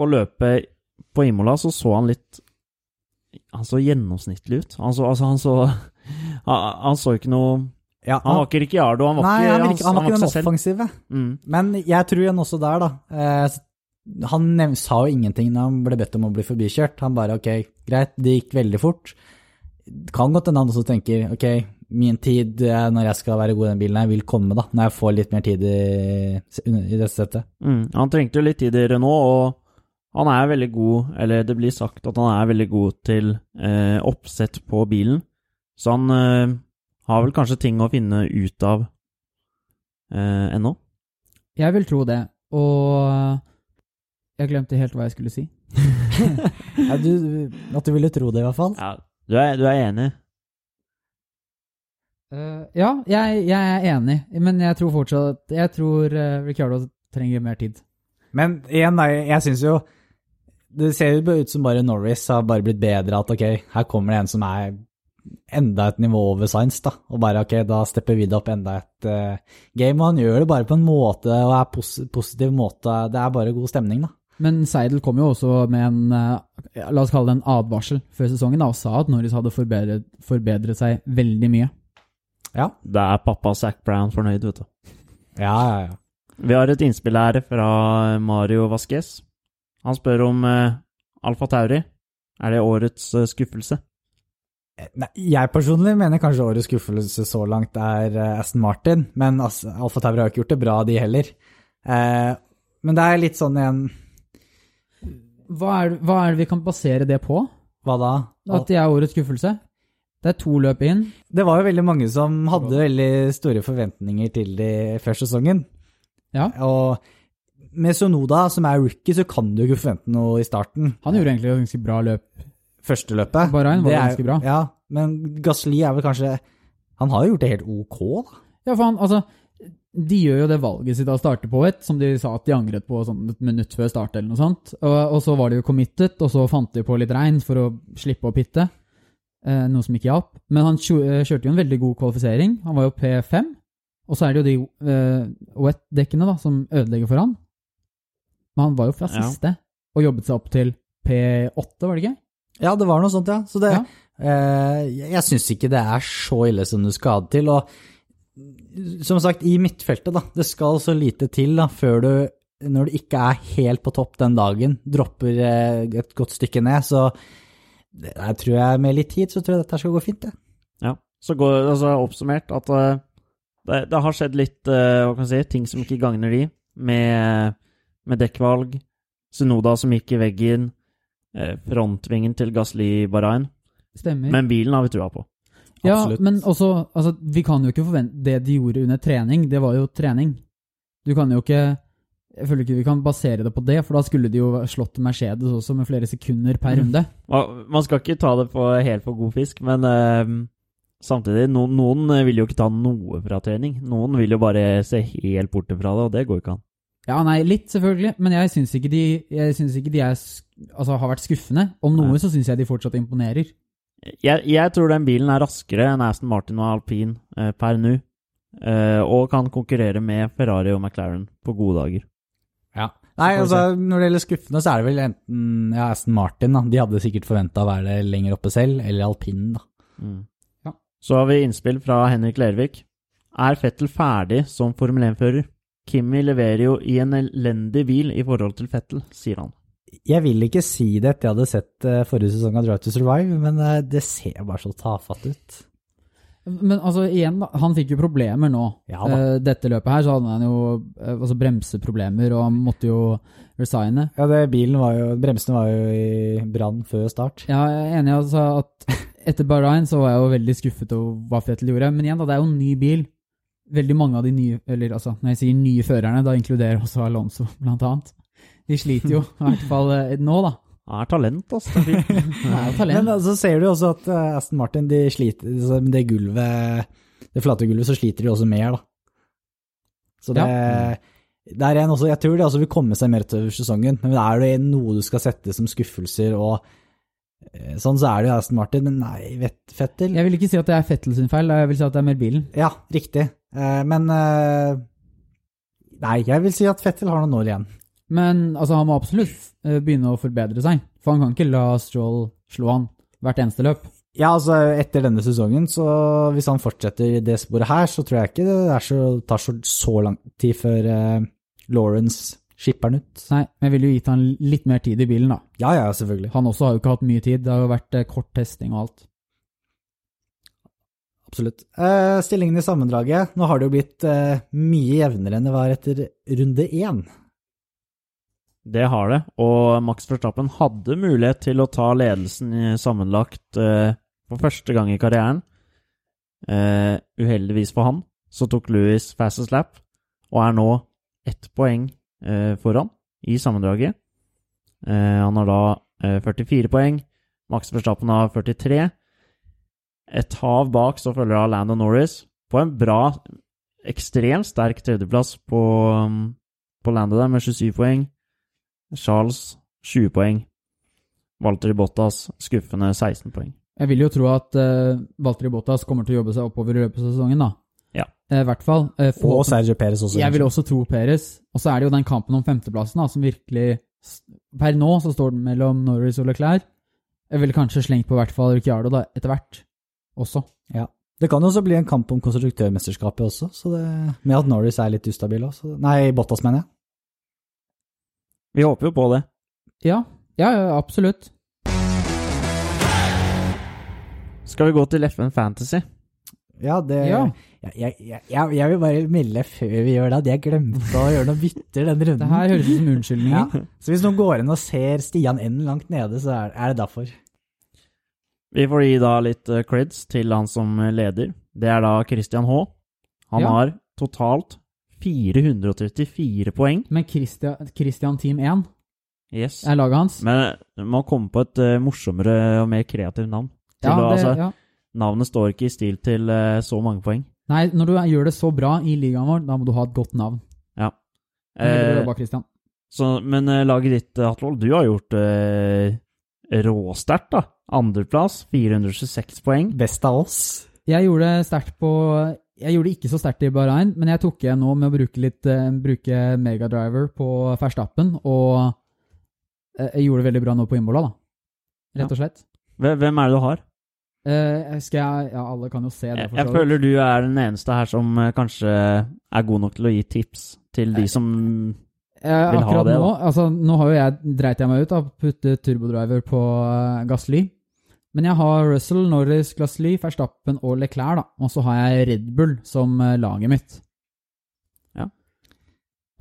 på løpet på Imola så så han litt Han så gjennomsnittlig ut. Han så, altså, han så han, han så ikke noe Ja, Han var ikke Ricciardo, han var Nei, ikke han, virker, han var ikke den offensive. Mm. Men jeg tror igjen også der, da. Han nev sa jo ingenting da han ble bedt om å bli forbikjørt. Han bare ok, greit, det gikk veldig fort. Det Kan godt hende han også tenker ok, min tid eh, når jeg skal være god i den bilen her, vil komme, da. Når jeg får litt mer tid i, i dette settet. Mm. Han trengte jo litt tid i Renault, og han er veldig god, eller det blir sagt at han er veldig god til eh, oppsett på bilen. Så han eh, har vel kanskje ting å finne ut av eh, ennå. Jeg vil tro det, og jeg glemte helt hva jeg skulle si. Ja, du, at du ville tro det, i hvert fall. Ja, du er, du er enig? Uh, ja, jeg, jeg er enig, men jeg tror fortsatt Jeg tror uh, Ricardo trenger mer tid. Men igjen, da, jeg syns jo Det ser jo ut som bare Norris har bare blitt bedre, at ok, her kommer det en som er enda et nivå over Science, da. Og bare ok, da stepper vi det opp enda et uh, game. Og han gjør det bare på en måte, og er pos positiv måte. Det er bare god stemning, da. Men Seidel kom jo også med en eh, la oss kalle det en advarsel før sesongen da, og sa at Norris hadde forbedret, forbedret seg veldig mye. Ja. Da er pappa Zac Brown fornøyd, vet du. Ja, ja, ja. Vi har et innspill her fra Mario Vasques. Han spør om uh, Alfa Tauri. Er det årets uh, skuffelse? Nei, jeg personlig mener kanskje årets skuffelse så langt er uh, Aston Martin, men altså, Alfa Tauri har ikke gjort det bra, de heller. Eh, men det er litt sånn igjen Hva er, hva er det vi kan basere det på? Hva da? At det er årets skuffelse? Det er to løp inn. Det var jo veldig mange som hadde veldig store forventninger til de før sesongen. Ja. Og med Sonoda, som er rookie, så kan du jo ikke forvente noe i starten. Han gjorde egentlig et ganske bra løp. Første løpet. Bahrain var Det er- ganske bra. Ja, men Gasli er vel kanskje Han har jo gjort det helt ok, da. Ja, for han, altså De gjør jo det valget sitt av å starte på et, som de sa at de angret på sånn et minutt før start, eller noe sånt. Og, og så var de jo committed, og så fant de på litt regn for å slippe å pitte. Eh, noe som ikke hjalp. Men han eh, kjørte jo en veldig god kvalifisering. Han var jo P5. Og så er det jo de eh, wet-dekkene da, som ødelegger for han. Men han var jo fra Ja. siste, og jobbet seg opp til P8, var det ikke? Ja, det var noe sånt, ja. Så det Ja. eh, Jeg, jeg syns ikke det er så ille som du skal ha det til. Og som sagt, i midtfeltet, da. Det skal så lite til da, før du, når du ikke er helt på topp den dagen, dropper eh, et godt stykke ned. Så det, jeg tror jeg med litt tid, så tror jeg dette skal gå fint, jeg. Ja. Så går altså oppsummert at eh, det, det har skjedd litt eh, hva kan jeg si, ting som ikke gagner de, med, med dekkvalg. Sunoda som gikk i veggen. frontvingen til Gasli Barain. Stemmer. Men bilen har vi trua på. Ja, absolutt. men også altså, Vi kan jo ikke forvente Det de gjorde under trening, det var jo trening. Du kan jo ikke Jeg føler ikke vi kan basere det på det, for da skulle de jo slått Mercedes også med flere sekunder per Mm. runde. Man skal ikke ta det på, helt for god fisk, men uh, samtidig, no, noen vil jo ikke ta noe fra trening. Noen vil jo bare se helt bort fra det, og det går ikke an. Ja, nei, litt selvfølgelig, men jeg syns ikke de, jeg synes ikke de er, altså, har vært skuffende. Om noe Nei. så syns jeg de fortsatt imponerer. Jeg, jeg tror den bilen er raskere enn Aston Martin og Alpine eh, per nå, eh, og kan konkurrere med Ferrari og McLaren på gode dager. Ja. Nei, altså, når det gjelder skuffende, så er det vel enten ja, Aston Martin, da. De hadde sikkert forventa å være lenger oppe selv, eller alpinen, da. Mm. Ja. Så har vi innspill fra Henrik Lervik. Er Fettel ferdig som Formel 1-fører? Kimi leverer jo i en elendig bil i forhold til Fettel, sier han. Jeg vil ikke si det etter jeg hadde sett eh, forrige sesong av Drive to Survive, men eh, det ser bare så tafatt ut. Men altså, igjen, han fikk jo problemer nå. Ja. Eh, dette løpet her så hadde han jo altså bremseproblemer, og han måtte jo resigne. Ja, det, bilen var jo, bremsene var jo i brann før start. Ja, jeg er enig i altså, at etter Bahrain så var jeg jo veldig skuffet over hva Fettel gjorde. Men igjen, da, det er jo en ny bil. Veldig mange av de nye, eller altså, når jeg sier nye førerne, da inkluderer også Alonso, blant annet. De sliter jo, i hvert fall eh, nå, da. Han er talent, altså. Det er jo talent. Men så ser du også at eh, Aston Martin, de sliter, med det gulvet, det flate gulvet, så sliter de også mer, da. Så det, det er en også, jeg tror det også vil komme seg mer utover sesongen, men er det noe du skal sette som skuffelser og eh, sånn, så er det jo Aston Martin, men nei, vet, Fettel? Jeg vil ikke si at det er Fettel sin feil, jeg vil si at det er mer bilen. Ja, riktig. Eh, Men eh, Nei, jeg vil si at Fettel har noen år igjen. Men altså, han må absolutt eh, begynne å forbedre seg. For han kan ikke la Stroll slå han hvert eneste løp. Ja, altså etter denne sesongen, så hvis han fortsetter i det sporet her, så tror jeg ikke det så, tar så, så lang tid før eh, Lawrence skipper han ut. Nei, men jeg ville jo gitt han litt mer tid i bilen, da. Ja, ja, selvfølgelig. Han også har jo ikke hatt mye tid. Det har jo vært eh, kort testing og alt. Absolutt. Eh, stillingen i sammendraget. Nå har det jo blitt eh, mye jevnere enn det var etter runde én. Det har det, og Max Verstappen hadde mulighet til å ta ledelsen sammenlagt eh, for første gang i karrieren. Eh, uheldigvis for han, så tok Louis fastest lap, og er nå ett poeng eh, foran i sammendraget. Eh, han har da eh, 44 poeng, Max Verstappen har 43. Et hav bak så følger av Landon Norris på en bra, ekstremt sterk tredjeplass på, um, på landet der med 27 poeng. Charles 20 poeng. Walter Bottas skuffende 16 poeng. Jeg vil jo tro at uh, Valtteri Bottas kommer til å jobbe seg oppover i løpet av sesongen, da. Ja. Eh, I hvert fall. Uh, få- Og Sergio Perez også. jeg vil også tro Perez. Og så er det jo den kampen om femteplassen da, som virkelig Per nå så står den mellom Norris og Leclerc. Jeg ville kanskje slengt på i hvert fall Ricciardo da, etter hvert også. Ja. Det kan jo også bli en kamp om konstruktørmesterskapet også, så det, med at Norris er litt ustabil også. Nei, Bottas, mener jeg. Vi håper jo på det. Ja, ja, ja absolutt. Skal vi gå til FN Fantasy? Ja, det Ja. Jeg, jeg, jeg, jeg vil bare melde før vi gjør det at jeg glemte å gjøre noen bytter denne runden. Det her høres ut som unnskyldninger. ja. Så hvis noen går inn og ser Stian N langt nede, så er, er det derfor. Vi får gi da litt eh, creds til han som leder. Det er da Christian H. Han Ja. har totalt 434 poeng. Men Christian, Christian Team 1 Yes. er laget hans. Men man må komme på et uh, morsommere og mer kreativt navn. Til Ja, å, det, altså, ja. Navnet står ikke i stil til uh, så mange poeng. Nei, når du gjør det så bra i ligaen vår, da må du ha et godt navn. Ja. Eh, jobba, så, men uh, laget ditt, eh, du har gjort eh, råsterkt, da. Andreplass, 426 poeng. Best av oss. Jeg gjorde det sterkt på Jeg gjorde det ikke så sterkt i Bahrain, men jeg tok igjen nå med å bruke litt eh, Bruke megadriver på Ferstappen, og eh, jeg gjorde det veldig bra nå på Imbola, da. Rett og slett. Hvem er det du har? Uh, skal jeg Ja, alle kan jo se det. Jeg, føler du er den eneste her som kanskje er god nok til å gi tips til de som uh, vil ha det, nå, altså, nå har jo jeg dreit jeg meg ut av å putte turbodriver på Gasly. Men jeg har Russell, Norris, Glassly, Verstappen og Leclerc, da. Og så har jeg Red Bull som eh, laget mitt. Ja.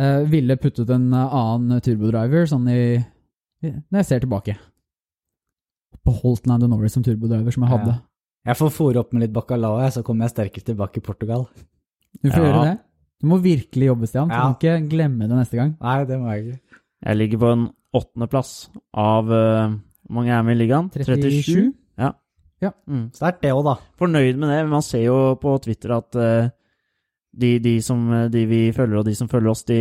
Eh, ville puttet en eh, annen turbodriver sånn i Når jeg ser tilbake. beholdt Lando Norris som turbodriver, som jeg hadde. Ja. Jeg får fòre opp med litt bacalao, så kommer jeg sterkere tilbake i Portugal. Du får Ja. gjøre det. Du må virkelig jobbe, Stian. Du Ja. kan ikke glemme det neste gang. Nei, det må jeg ikke. Jeg ligger på en åttendeplass av Hvor mange er med i ligaen? 37? Ja. Ja. Mm. Sterkt det òg, da. Fornøyd med det. Man ser jo på Twitter at uh, de, de, som, de vi følger, og de som følger oss, de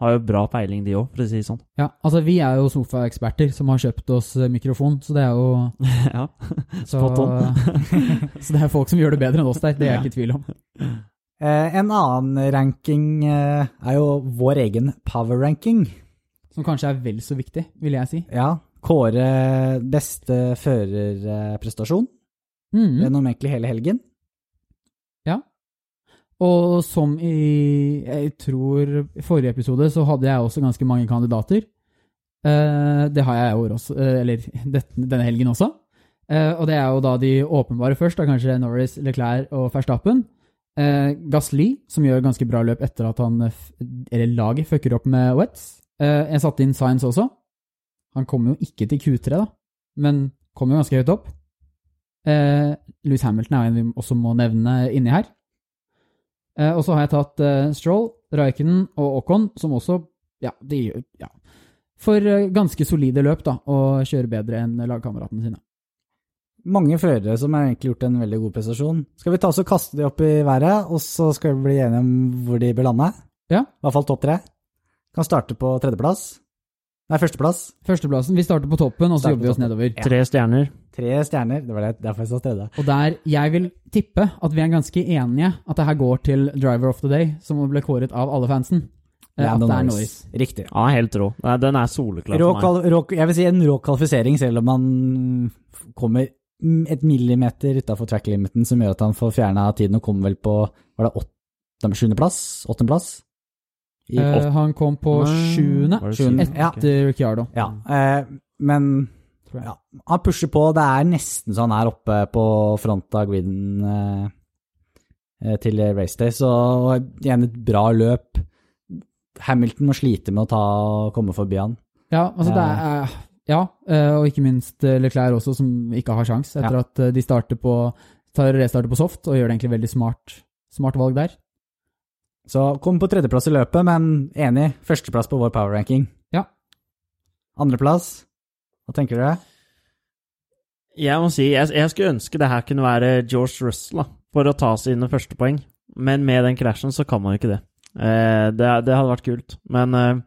har jo bra peiling, de òg, for å si det sånn. Ja, altså vi er jo sofaeksperter som har kjøpt oss eh, mikrofon, så det er jo ja. så, Spot on. så det er folk som gjør det bedre enn oss der, det er jeg ikke i tvil om. Eh, en annen ranking eh, er jo vår egen power ranking. Som kanskje er vel så viktig, vil jeg si. Ja. Kåre beste førerprestasjon Mm. gjennom egentlig hele helgen. Ja. Og som i Jeg tror i forrige episode så hadde jeg også ganske mange kandidater. Eh, det har jeg i år også, eh, eller denne helgen også. Eh, og det er jo da de åpenbare først, da kanskje Norris, Leclerc og Verstappen. Eh, Gasly, som gjør ganske bra løp etter at han, eller laget, fucker opp med Wets. Eh, jeg satte inn Science også. Han kom jo ikke til Q3, da, men kom jo ganske høyt opp. Eh, Louis Hamilton er en vi også må nevne inni her. Eh, og så har jeg tatt eh, Stroll, Raikkonen og Ocon, som også ja, de ja, for eh, ganske solide løp, da, og kjører bedre enn lagkameratene sine. Mange førere som har egentlig gjort en veldig god prestasjon. Skal vi ta oss og kaste de opp i været, og så skal vi bli enige om hvor de bør lande? Ja. I hvert fall topp tre. Kan starte på tredjeplass. Nei, førsteplass. Førsteplassen, vi starter på toppen, og så Starter jobber vi oss nedover. Ja. Tre stjerner. Tre stjerner. Det var det, derfor jeg sa tredje. Og der jeg vil tippe at vi er ganske enige at det her går til Driver of the Day, som ble kåret av alle fansen. Ja, at det er Norris. Riktig. Ja, helt rå. Nei, Den er soleklar Rå, for meg. rå, jeg vil si en rå kvalifisering, selv om han kommer mm, et millimeter utafor track limiten, som gjør at han får fjerna tiden og kommer vel på var det åtte, sjuendeplass? Åttendeplass? I Eh, han kom på sjuende etter Ricciardo. Ja, eh, men ja, han pusher på. Det er nesten så han er oppe på front av griden eh, eh, til raceday, så igjen et bra løp. Hamilton må slite med å ta, komme forbi han. Ja, altså det er Ja, eh, og ikke minst Leclerc også, som ikke har sjans etter Ja. at de starter på tar restarter på soft og gjør det egentlig veldig smart, smart valg der. Så kom på tredjeplass i løpet, men enig. Førsteplass på vår power ranking. Ja. Andreplass? Hva tenker dere? Jeg må si, jeg, jeg skulle ønske det her kunne være George Russell da, for å ta sine første poeng, men med den krasjen så kan man jo ikke det. Eh, det, det hadde vært kult, men eh,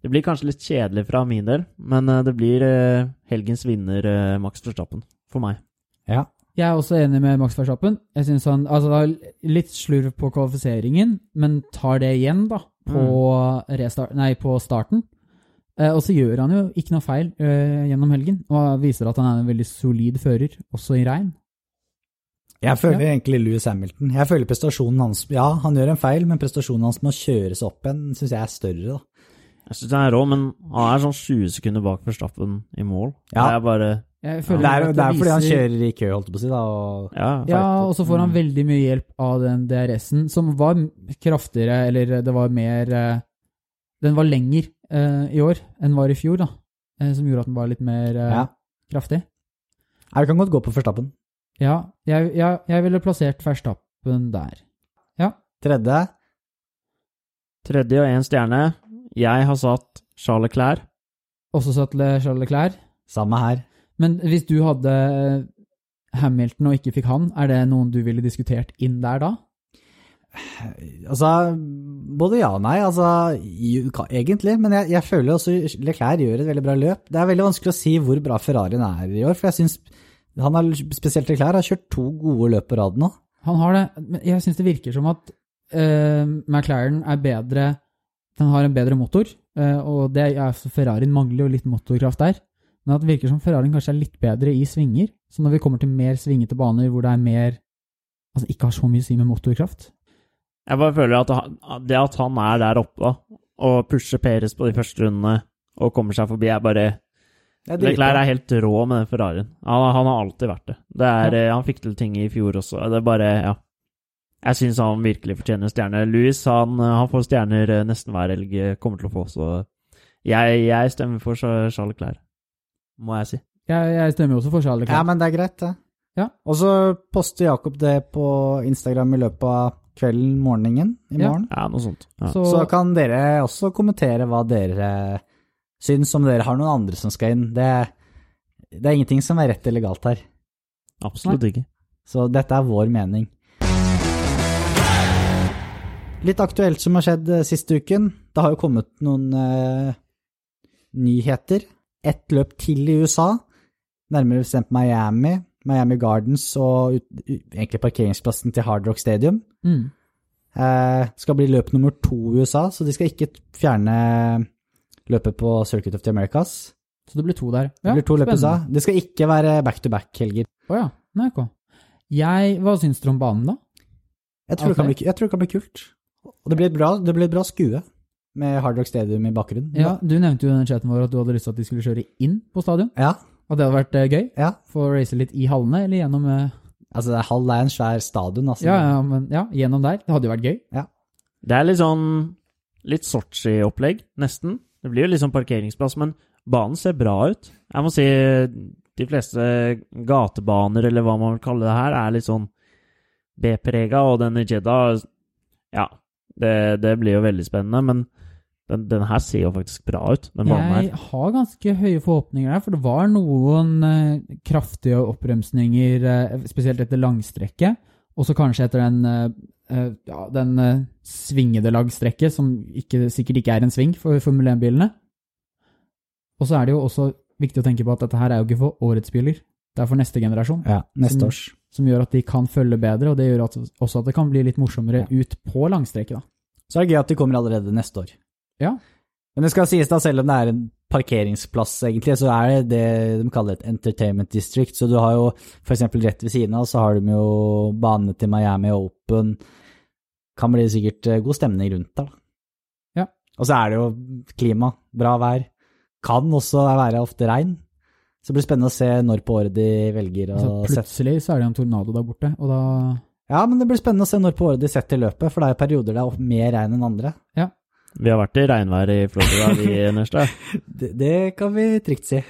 det blir kanskje litt kjedelig fra min del, men eh, det blir eh, helgens vinner, eh, Max Verstappen, for meg. Ja. Jeg er også enig med Max Verstappen. Jeg synes han altså det er litt slurv på kvalifiseringen, men tar det igjen da på, restart, nei, på starten. Eh, og så gjør han jo ikke noe feil eh, gjennom helgen, og viser at han er en veldig solid fører, også i regn. Jeg føler egentlig Louis Hamilton. Jeg føler prestasjonen hans Ja, han gjør en feil, men prestasjonen hans med å kjøre seg opp igjen syns jeg er større, da. Jeg synes han er rå, men han er sånn 20 sekunder bak Verstappen i mål. Ja. Det er bare Jeg Det er, at det er fordi han kjører i kø, holdt jeg på å si, da. Og, Ja. Ja, og så får han Mm. veldig mye hjelp av den DRS-en, som var kraftigere, eller det var mer eh, Den var lenger eh, i år enn var i fjor, da. eh, som gjorde at den var litt mer eh, ja. kraftig. Ja, du kan godt gå på Førstappen. Ja, jeg, jeg, jeg ville plassert Verstappen der. Tredje. Tredje og én stjerne. Jeg har satt Charles Clair. Også satt Charles Clair. Samme her. Men hvis du hadde Hamilton og ikke fikk han, er det noen du ville diskutert inn der da? Altså, både ja og nei, altså, egentlig, men jeg, jeg føler også Leclerc gjør et veldig bra løp. Det er veldig vanskelig å si hvor bra Ferrarien er i år, for jeg synes han har, spesielt Leclerc, har kjørt to gode løp på rad nå. Han har det, men jeg syns det virker som at uh, McLaren er bedre Den har en bedre motor, uh, og det er, Ferrarien mangler jo litt motorkraft der. Men at det virker som Ferrarien kanskje er litt bedre i svinger. Så når vi kommer til mer svingete baner hvor det er mer Altså ikke har så mye å si med motorkraft. Jeg bare føler at han, det at han er der oppe og pusher Peres på de første rundene og kommer seg forbi, er bare Det er. Leclerc er helt rå med den Ferrarien. Han, han har alltid vært det. det er, ja. Han fikk til ting i fjor også. Det er bare Ja. Jeg syns han virkelig fortjener stjerne. Louis han, han får stjerner eh, nesten hver helg, eh, kommer til å få, så jeg, jeg stemmer for Charles Leclerc, må jeg si. Jeg, jeg stemmer jo også for Charles Ja, men det er greit, det. Ja. Og så poster Jakob det på Instagram i løpet av kvelden, morgenen i Ja. morgen. Ja, noe sånt. Ja. så, Så kan dere også kommentere hva dere syns, om dere har noen andre som skal inn. Det, det er ingenting som er rett eller galt her. Absolutt ikke. Så dette er vår mening. Litt aktuelt som har skjedd eh, siste uken. Det har jo kommet noen uh, nyheter. Ett løp til i USA, nærmere bestemt Miami. Miami Gardens og ut, egentlig parkeringsplassen til Hard Rock Stadium. mm. Eh, skal bli løp nummer to i USA, så de skal ikke fjerne løpet på Circuit of the Americas. så det blir to der. Det blir to løp i USA. Det skal ikke være back-to-back-helger. Å ja. Nei, ok. Jeg, hva syns dere om banen, da? Jeg tror, det kan bli, jeg tror det kan bli kult. Og det blir et bra, bra skue med Hard Rock Stadium i bakgrunnen. Ja, Du nevnte jo i den chatten vår at du hadde lyst til at de skulle kjøre inn på stadion. Ja, At det hadde vært eh, gøy? ja. Få race litt i hallene, eller gjennom eh, Altså, det er Hall er en svær stadion, altså. ja, ja, men ja, gjennom der. Det hadde jo vært gøy. Ja. Det er litt sånn litt Sotsji-opplegg, nesten. Det blir jo litt sånn parkeringsplass, men banen ser bra ut. Jeg må si de fleste gatebaner, eller hva man vil kalle det her, er litt sånn B-prega, og den i Jeddah Ja, det, det blir jo veldig spennende, men den, den her ser jo faktisk bra ut, den. Jeg har ganske høye forhåpninger der, for det var noen eh, kraftige oppbremsninger, eh, spesielt etter langstrekket, og så kanskje etter den, eh, eh, ja, den eh, svingede langstrekket, som ikke, sikkert ikke er en sving for Formel 1-bilene. Og så er det jo også viktig å tenke på at dette her er jo ikke for årets biler, det er for neste generasjon, Ja, neste Som- års. som gjør at de kan følge bedre, og det gjør at, også at det kan bli litt morsommere ut på langstrekket. da. Så er det gøy at de kommer allerede neste år. Ja. Men det skal sies da, selv om det er en parkeringsplass egentlig, så er det det de kaller et entertainment district. Så du har jo eksempel rett ved siden av, så har de jo banene til Miami Open. Kan bli sikkert eh, god stemning rundt der, da. Ja. Og så er det jo klima, bra vær. Kan også være ofte regn. Så det blir spennende å se når på året de velger å Så sette plutselig så er det en tornado der borte, og da Ja, men det blir spennende å se når på året de setter løpet, for det er perioder det er mer regn enn andre. Vi har vært i regnvær i Florida, vi, Nørstad. Det, det kan vi trygt si.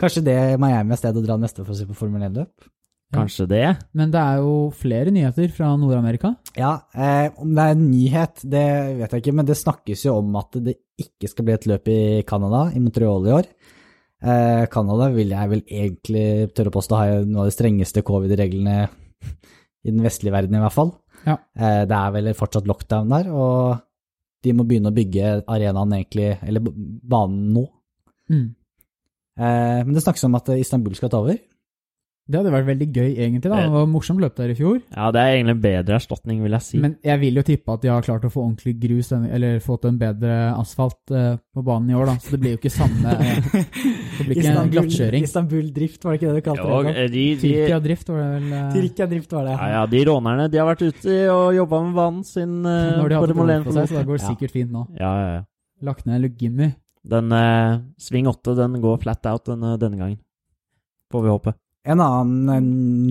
Kanskje det Miami er stedet å dra neste for å se på Formel 1-løp? Kanskje det? Men det er jo flere nyheter fra Nord-Amerika. Ja, eh, om det er en nyhet, det vet jeg ikke, men det snakkes jo om at det ikke skal bli et løp i Canada, i Montreal i år. Eh, Canada vil jeg vel egentlig tørre å påstå har noe av de strengeste covid-reglene i den vestlige verden i hvert fall. Ja. Eh, det er vel fortsatt lockdown der, og de må begynne å bygge arenaen egentlig, eller banen nå. Mm. Eh, men det snakkes om at Istanbul skal ta over. Det hadde vært veldig gøy, egentlig. da. Det var morsomt løp der i fjor. Ja, det er egentlig en bedre erstatning, vil jeg si. Men jeg vil jo tippe at de har klart å få ordentlig grus, eller fått en bedre asfalt eh, på banen i år, da. Så det blir jo ikke samme eh, Det blir ikke en glattkjøring. Istanbul Drift, var det ikke det du kalte Jo, det? de, de, Tyrkia Drift var det vel eh, Tyrkia Drift var det. ja, ja, de rånerne de har vært ute og jobba med banen sin eh, Når de på hadde 1 på seg, så det går Ja. sikkert fint nå. Ja, ja, ja. Lagt ned Lugimmi. Den eh, Sving 8 den går flat out denne, denne gangen. Får vi håpe. En annen eh,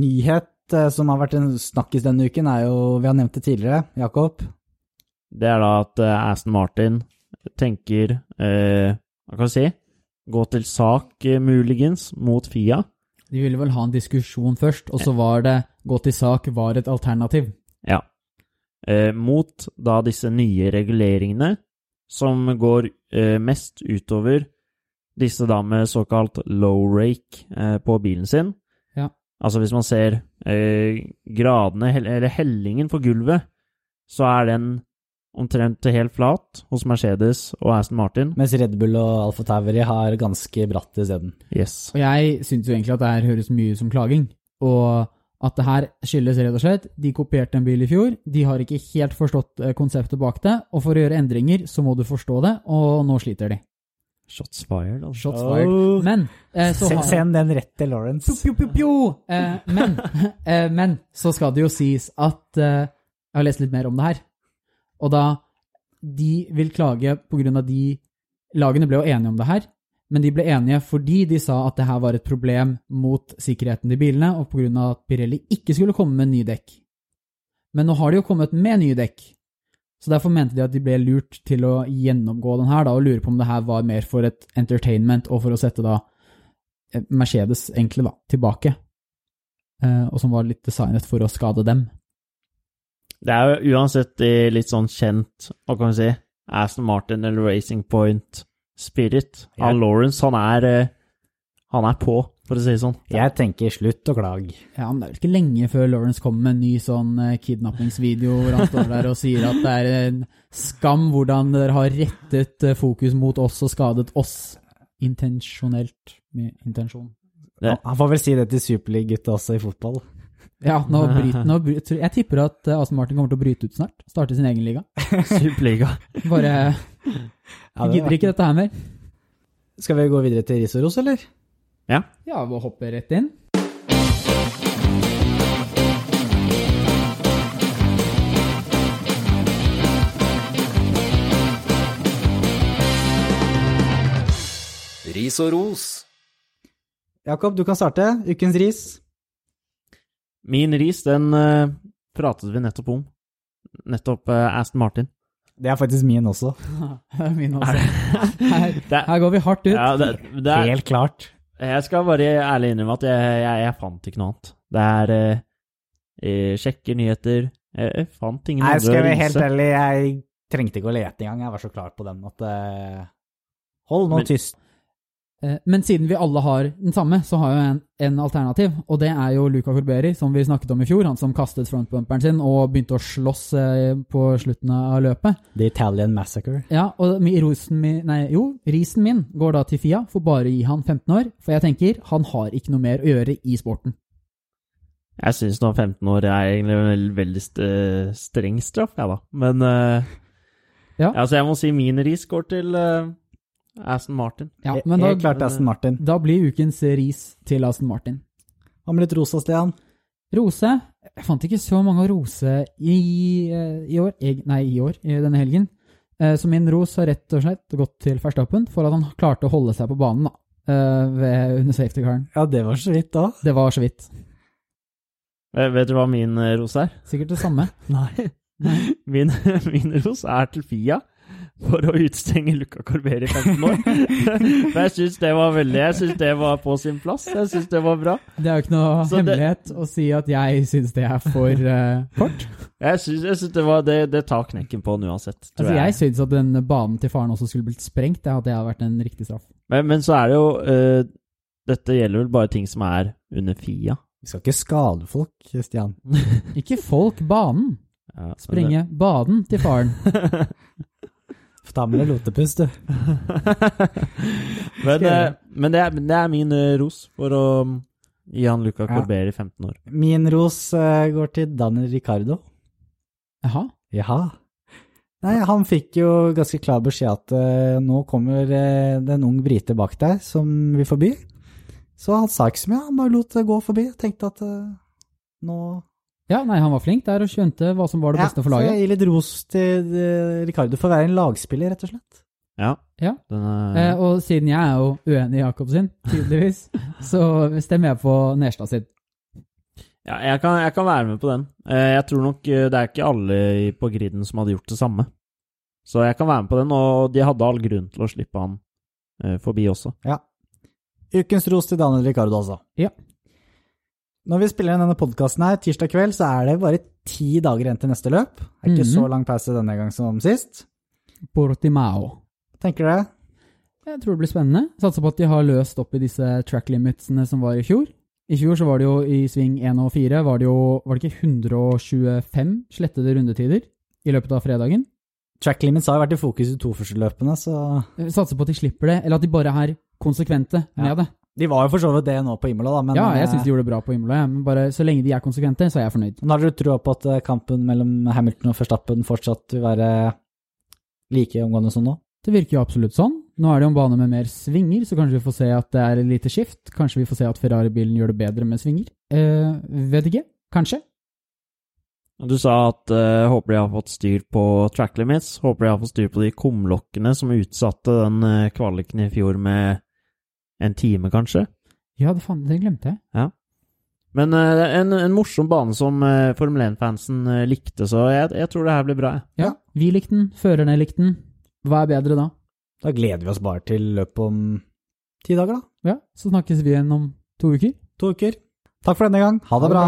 nyhet eh, som har vært en snakkis denne uken, er jo Vi har nevnt det tidligere, Jakob. Det er da at eh, Aston Martin tenker eh, Hva kan vi si? Gå til sak, muligens, mot Fia. De ville vel ha en diskusjon først, og så var det gå til sak var et alternativ. Ja. Eh, mot da disse nye reguleringene, som går eh, mest utover disse da med såkalt low rake eh, på bilen sin. Ja. Altså hvis man ser eh, gradene, eller hellingen for gulvet, så er den omtrent helt flat hos Mercedes og Aston Martin. Mens Red Bull og Alfa Tauri har ganske bratt isteden. Yes. Og jeg syns jo egentlig at det her høres mye ut som klaging, og at det her skyldes rett og slett De kopierte en bil i fjor, de har ikke helt forstått eh, konseptet bak det, og for å gjøre endringer så må du forstå det, og nå sliter de. Shots fired, altså. Shots fired. Oh. Men eh, så har Send den rett til Lawrence. Pjo, pjo, pjo! Eh, men, eh, men så skal det jo sies at eh, Jeg har lest litt mer om det her. Og da De vil klage på grunn av de Lagene ble jo enige om det her, men de ble enige fordi de sa at det her var et problem mot sikkerheten til bilene, og på grunn av at Pirelli ikke skulle komme med nye dekk. Men nå har de jo kommet med nye dekk, så derfor mente de at de ble lurt til å gjennomgå den her da, og lure på om det her var mer for et entertainment og for å sette da eh, Mercedes, egentlig, da, tilbake. Eh, og som var litt designet for å skade dem. Det er jo uansett litt sånn kjent, hva kan vi si, Aston Martin eller Racing Point Spirit. Ja. Lawrence, han er eh, Han er på, for å si det sånn. Jeg tenker slutt å klage. Ja, men det er vel ikke lenge før Lawrence kommer med en ny sånn eh, kidnappingsvideo hvor han står der og sier at det er en skam hvordan dere har rettet eh, fokus mot oss og skadet oss intensjonelt med intensjon. Ja, Han- får vel si det til superliggutta også i fotball. Ja, nå bryter, nå bryter, Jeg tipper at eh, Aston Martin kommer til å bryte ut snart. Starte sin egen liga. Superliga. Bare Ja, gidder ikke dette her mer. Skal vi gå videre til ris og ros, eller? Ja. Ja, vi hopper rett inn. Ris og ros. Jakob, du kan starte. Ukens ris. Min ris, den uh, pratet vi nettopp om. Nettopp uh, Aston Martin. Det er faktisk min også. Min også. Her, er- her går vi hardt ut. Ja, det, det er, Helt klart. Jeg skal bare ærlig innrømme at jeg, jeg, jeg fant ikke noe annet. Det er eh, sjekker nyheter. Jeg, jeg fant ingen andre jeg Skal være helt ærlig, jeg trengte ikke å lete engang. Jeg var så klar på den at eh, Hold nå Men- tyst. Eh, Men siden vi alle har den samme, så har jeg en, en alternativ, og det er jo Luca Corberi, som vi snakket om i fjor, han som kastet frontbumperen sin og begynte å slåss eh, på slutten av løpet. The Italian Massacre. Ja, og rosen min, nei, jo, risen min går da til Fia, for bare å gi han 15 år, for jeg tenker, han har ikke noe mer å gjøre i sporten. Jeg syns nå 15 år er egentlig en veldig, veldig streng straff, jeg, da. Men uh, Ja. Altså, jeg må si min ris går til eh, Aston Martin. Ja, men da, Helt klart Aston Martin. da blir ukens ris til Aston Martin. Hva med litt rosa, Stian? Rose Jeg fant ikke så mange å rose i, eh, i år. Jeg, nei, i år, i denne helgen. Eh, Så min ros har rett og slett gått til Verstappen for at han klarte å holde seg på banen da, eh, ved, under safety-caren. Ja, det var så vidt, da. Det var så vidt. Vet du hva min eh, ros er? Sikkert det samme. Nei. Min, min ros er til Fia for å utstenge Luca Corberi 15 år. For jeg syns det var veldig Jeg syns det var på sin plass. Jeg syns det var bra. Det er jo ikke noe Så det- hemmelighet å si at jeg syns det er for uh, kort. Jeg syns, jeg syns det var det, det tar knekken på den uansett. Altså, jeg jeg. syns at den banen til faren også skulle blitt sprengt. Det hadde vært en riktig straff. Men, men så er det jo uh, Dette gjelder vel bare ting som er under Fia. Vi skal ikke skade folk, Kristian. Ikke folk, banen. Ja, Sprenge Sprenge baden til faren. Ta med deg lotepust, du. men, eh, men det, er, det er min eh, ros for å mm, gi han Luca Ja. Corberi 15 år. Min ros eh, går til Daniel Ricardo. Jaha. Jaha. Nei, han fikk jo ganske klar beskjed at eh, nå kommer eh, det en ung brite bak deg som vil forbi. Så han sa ikke så mye, han bare lot det gå forbi. Tenkte at eh, nå Ja, nei, han var flink der og skjønte hva som var det beste for Så laget. jeg gir litt ros til eh, Ricardo for å være en lagspiller, rett og slett. Ja. Ja. Den er, Eh, og siden jeg er jo uenig i Jakob sin, tydeligvis, så stemmer jeg på Nerstad sin. Ja, jeg kan, jeg kan være med på den. Eh, Jeg tror nok eh, det er ikke alle på griden som hadde gjort det samme. Så jeg kan være med på den, og de hadde all grunn til å slippe han forbi også. Ja. Ukens ros til Daniel Ricardo, altså. Ja. Når vi spiller inn denne podkasten her, tirsdag kveld, så er det bare ti dager igjen til neste løp. Det er ikke Mhm. så lang pause denne gang som sist. Portimao. Tenker du det? Jeg tror det blir spennende. Satser på at de har løst opp i disse track limitsene som var i fjor. I fjor så var det jo i sving 1 og 4 var det jo var det ikke 125 slettede rundetider i løpet av fredagen. Track limits har vært i fokus i to første løpene, så Satser på at de slipper det, eller at de bare er konsekvente med Ja. det. De var jo for så vidt det nå på Imola, da, men ja, jeg eh, syns de gjorde det bra på Imola, Ja. men bare så lenge de er konsekvente, så er jeg fornøyd. Men har dere trua på at eh, kampen mellom Hamilton og Verstappen fortsatt vil være like omgående som nå? Det virker jo absolutt sånn. Nå er det jo en bane med mer svinger, så kanskje vi får se at det er et lite skift. Kanskje vi får se at Ferrari-bilen gjør det bedre med svinger. Eh, vet ikke. Kanskje. Du sa at uh, håper de har fått styr på track limits. Håper de har fått styr på de kumlokkene som utsatte den uh, kvaliken i fjor med en time, kanskje. Ja, det, faen, det glemte jeg. Men eh, en, en morsom bane som eh, Formel 1-fansen eh, likte, så jeg, jeg tror det her blir bra. Ja. Ja, Vi likte den, førerne likte den. Hva er bedre da? Da gleder vi oss bare til løpet om ti dager, da. ja, så snakkes vi igjen om to uker. To uker. Takk for denne gang. Ha det bra.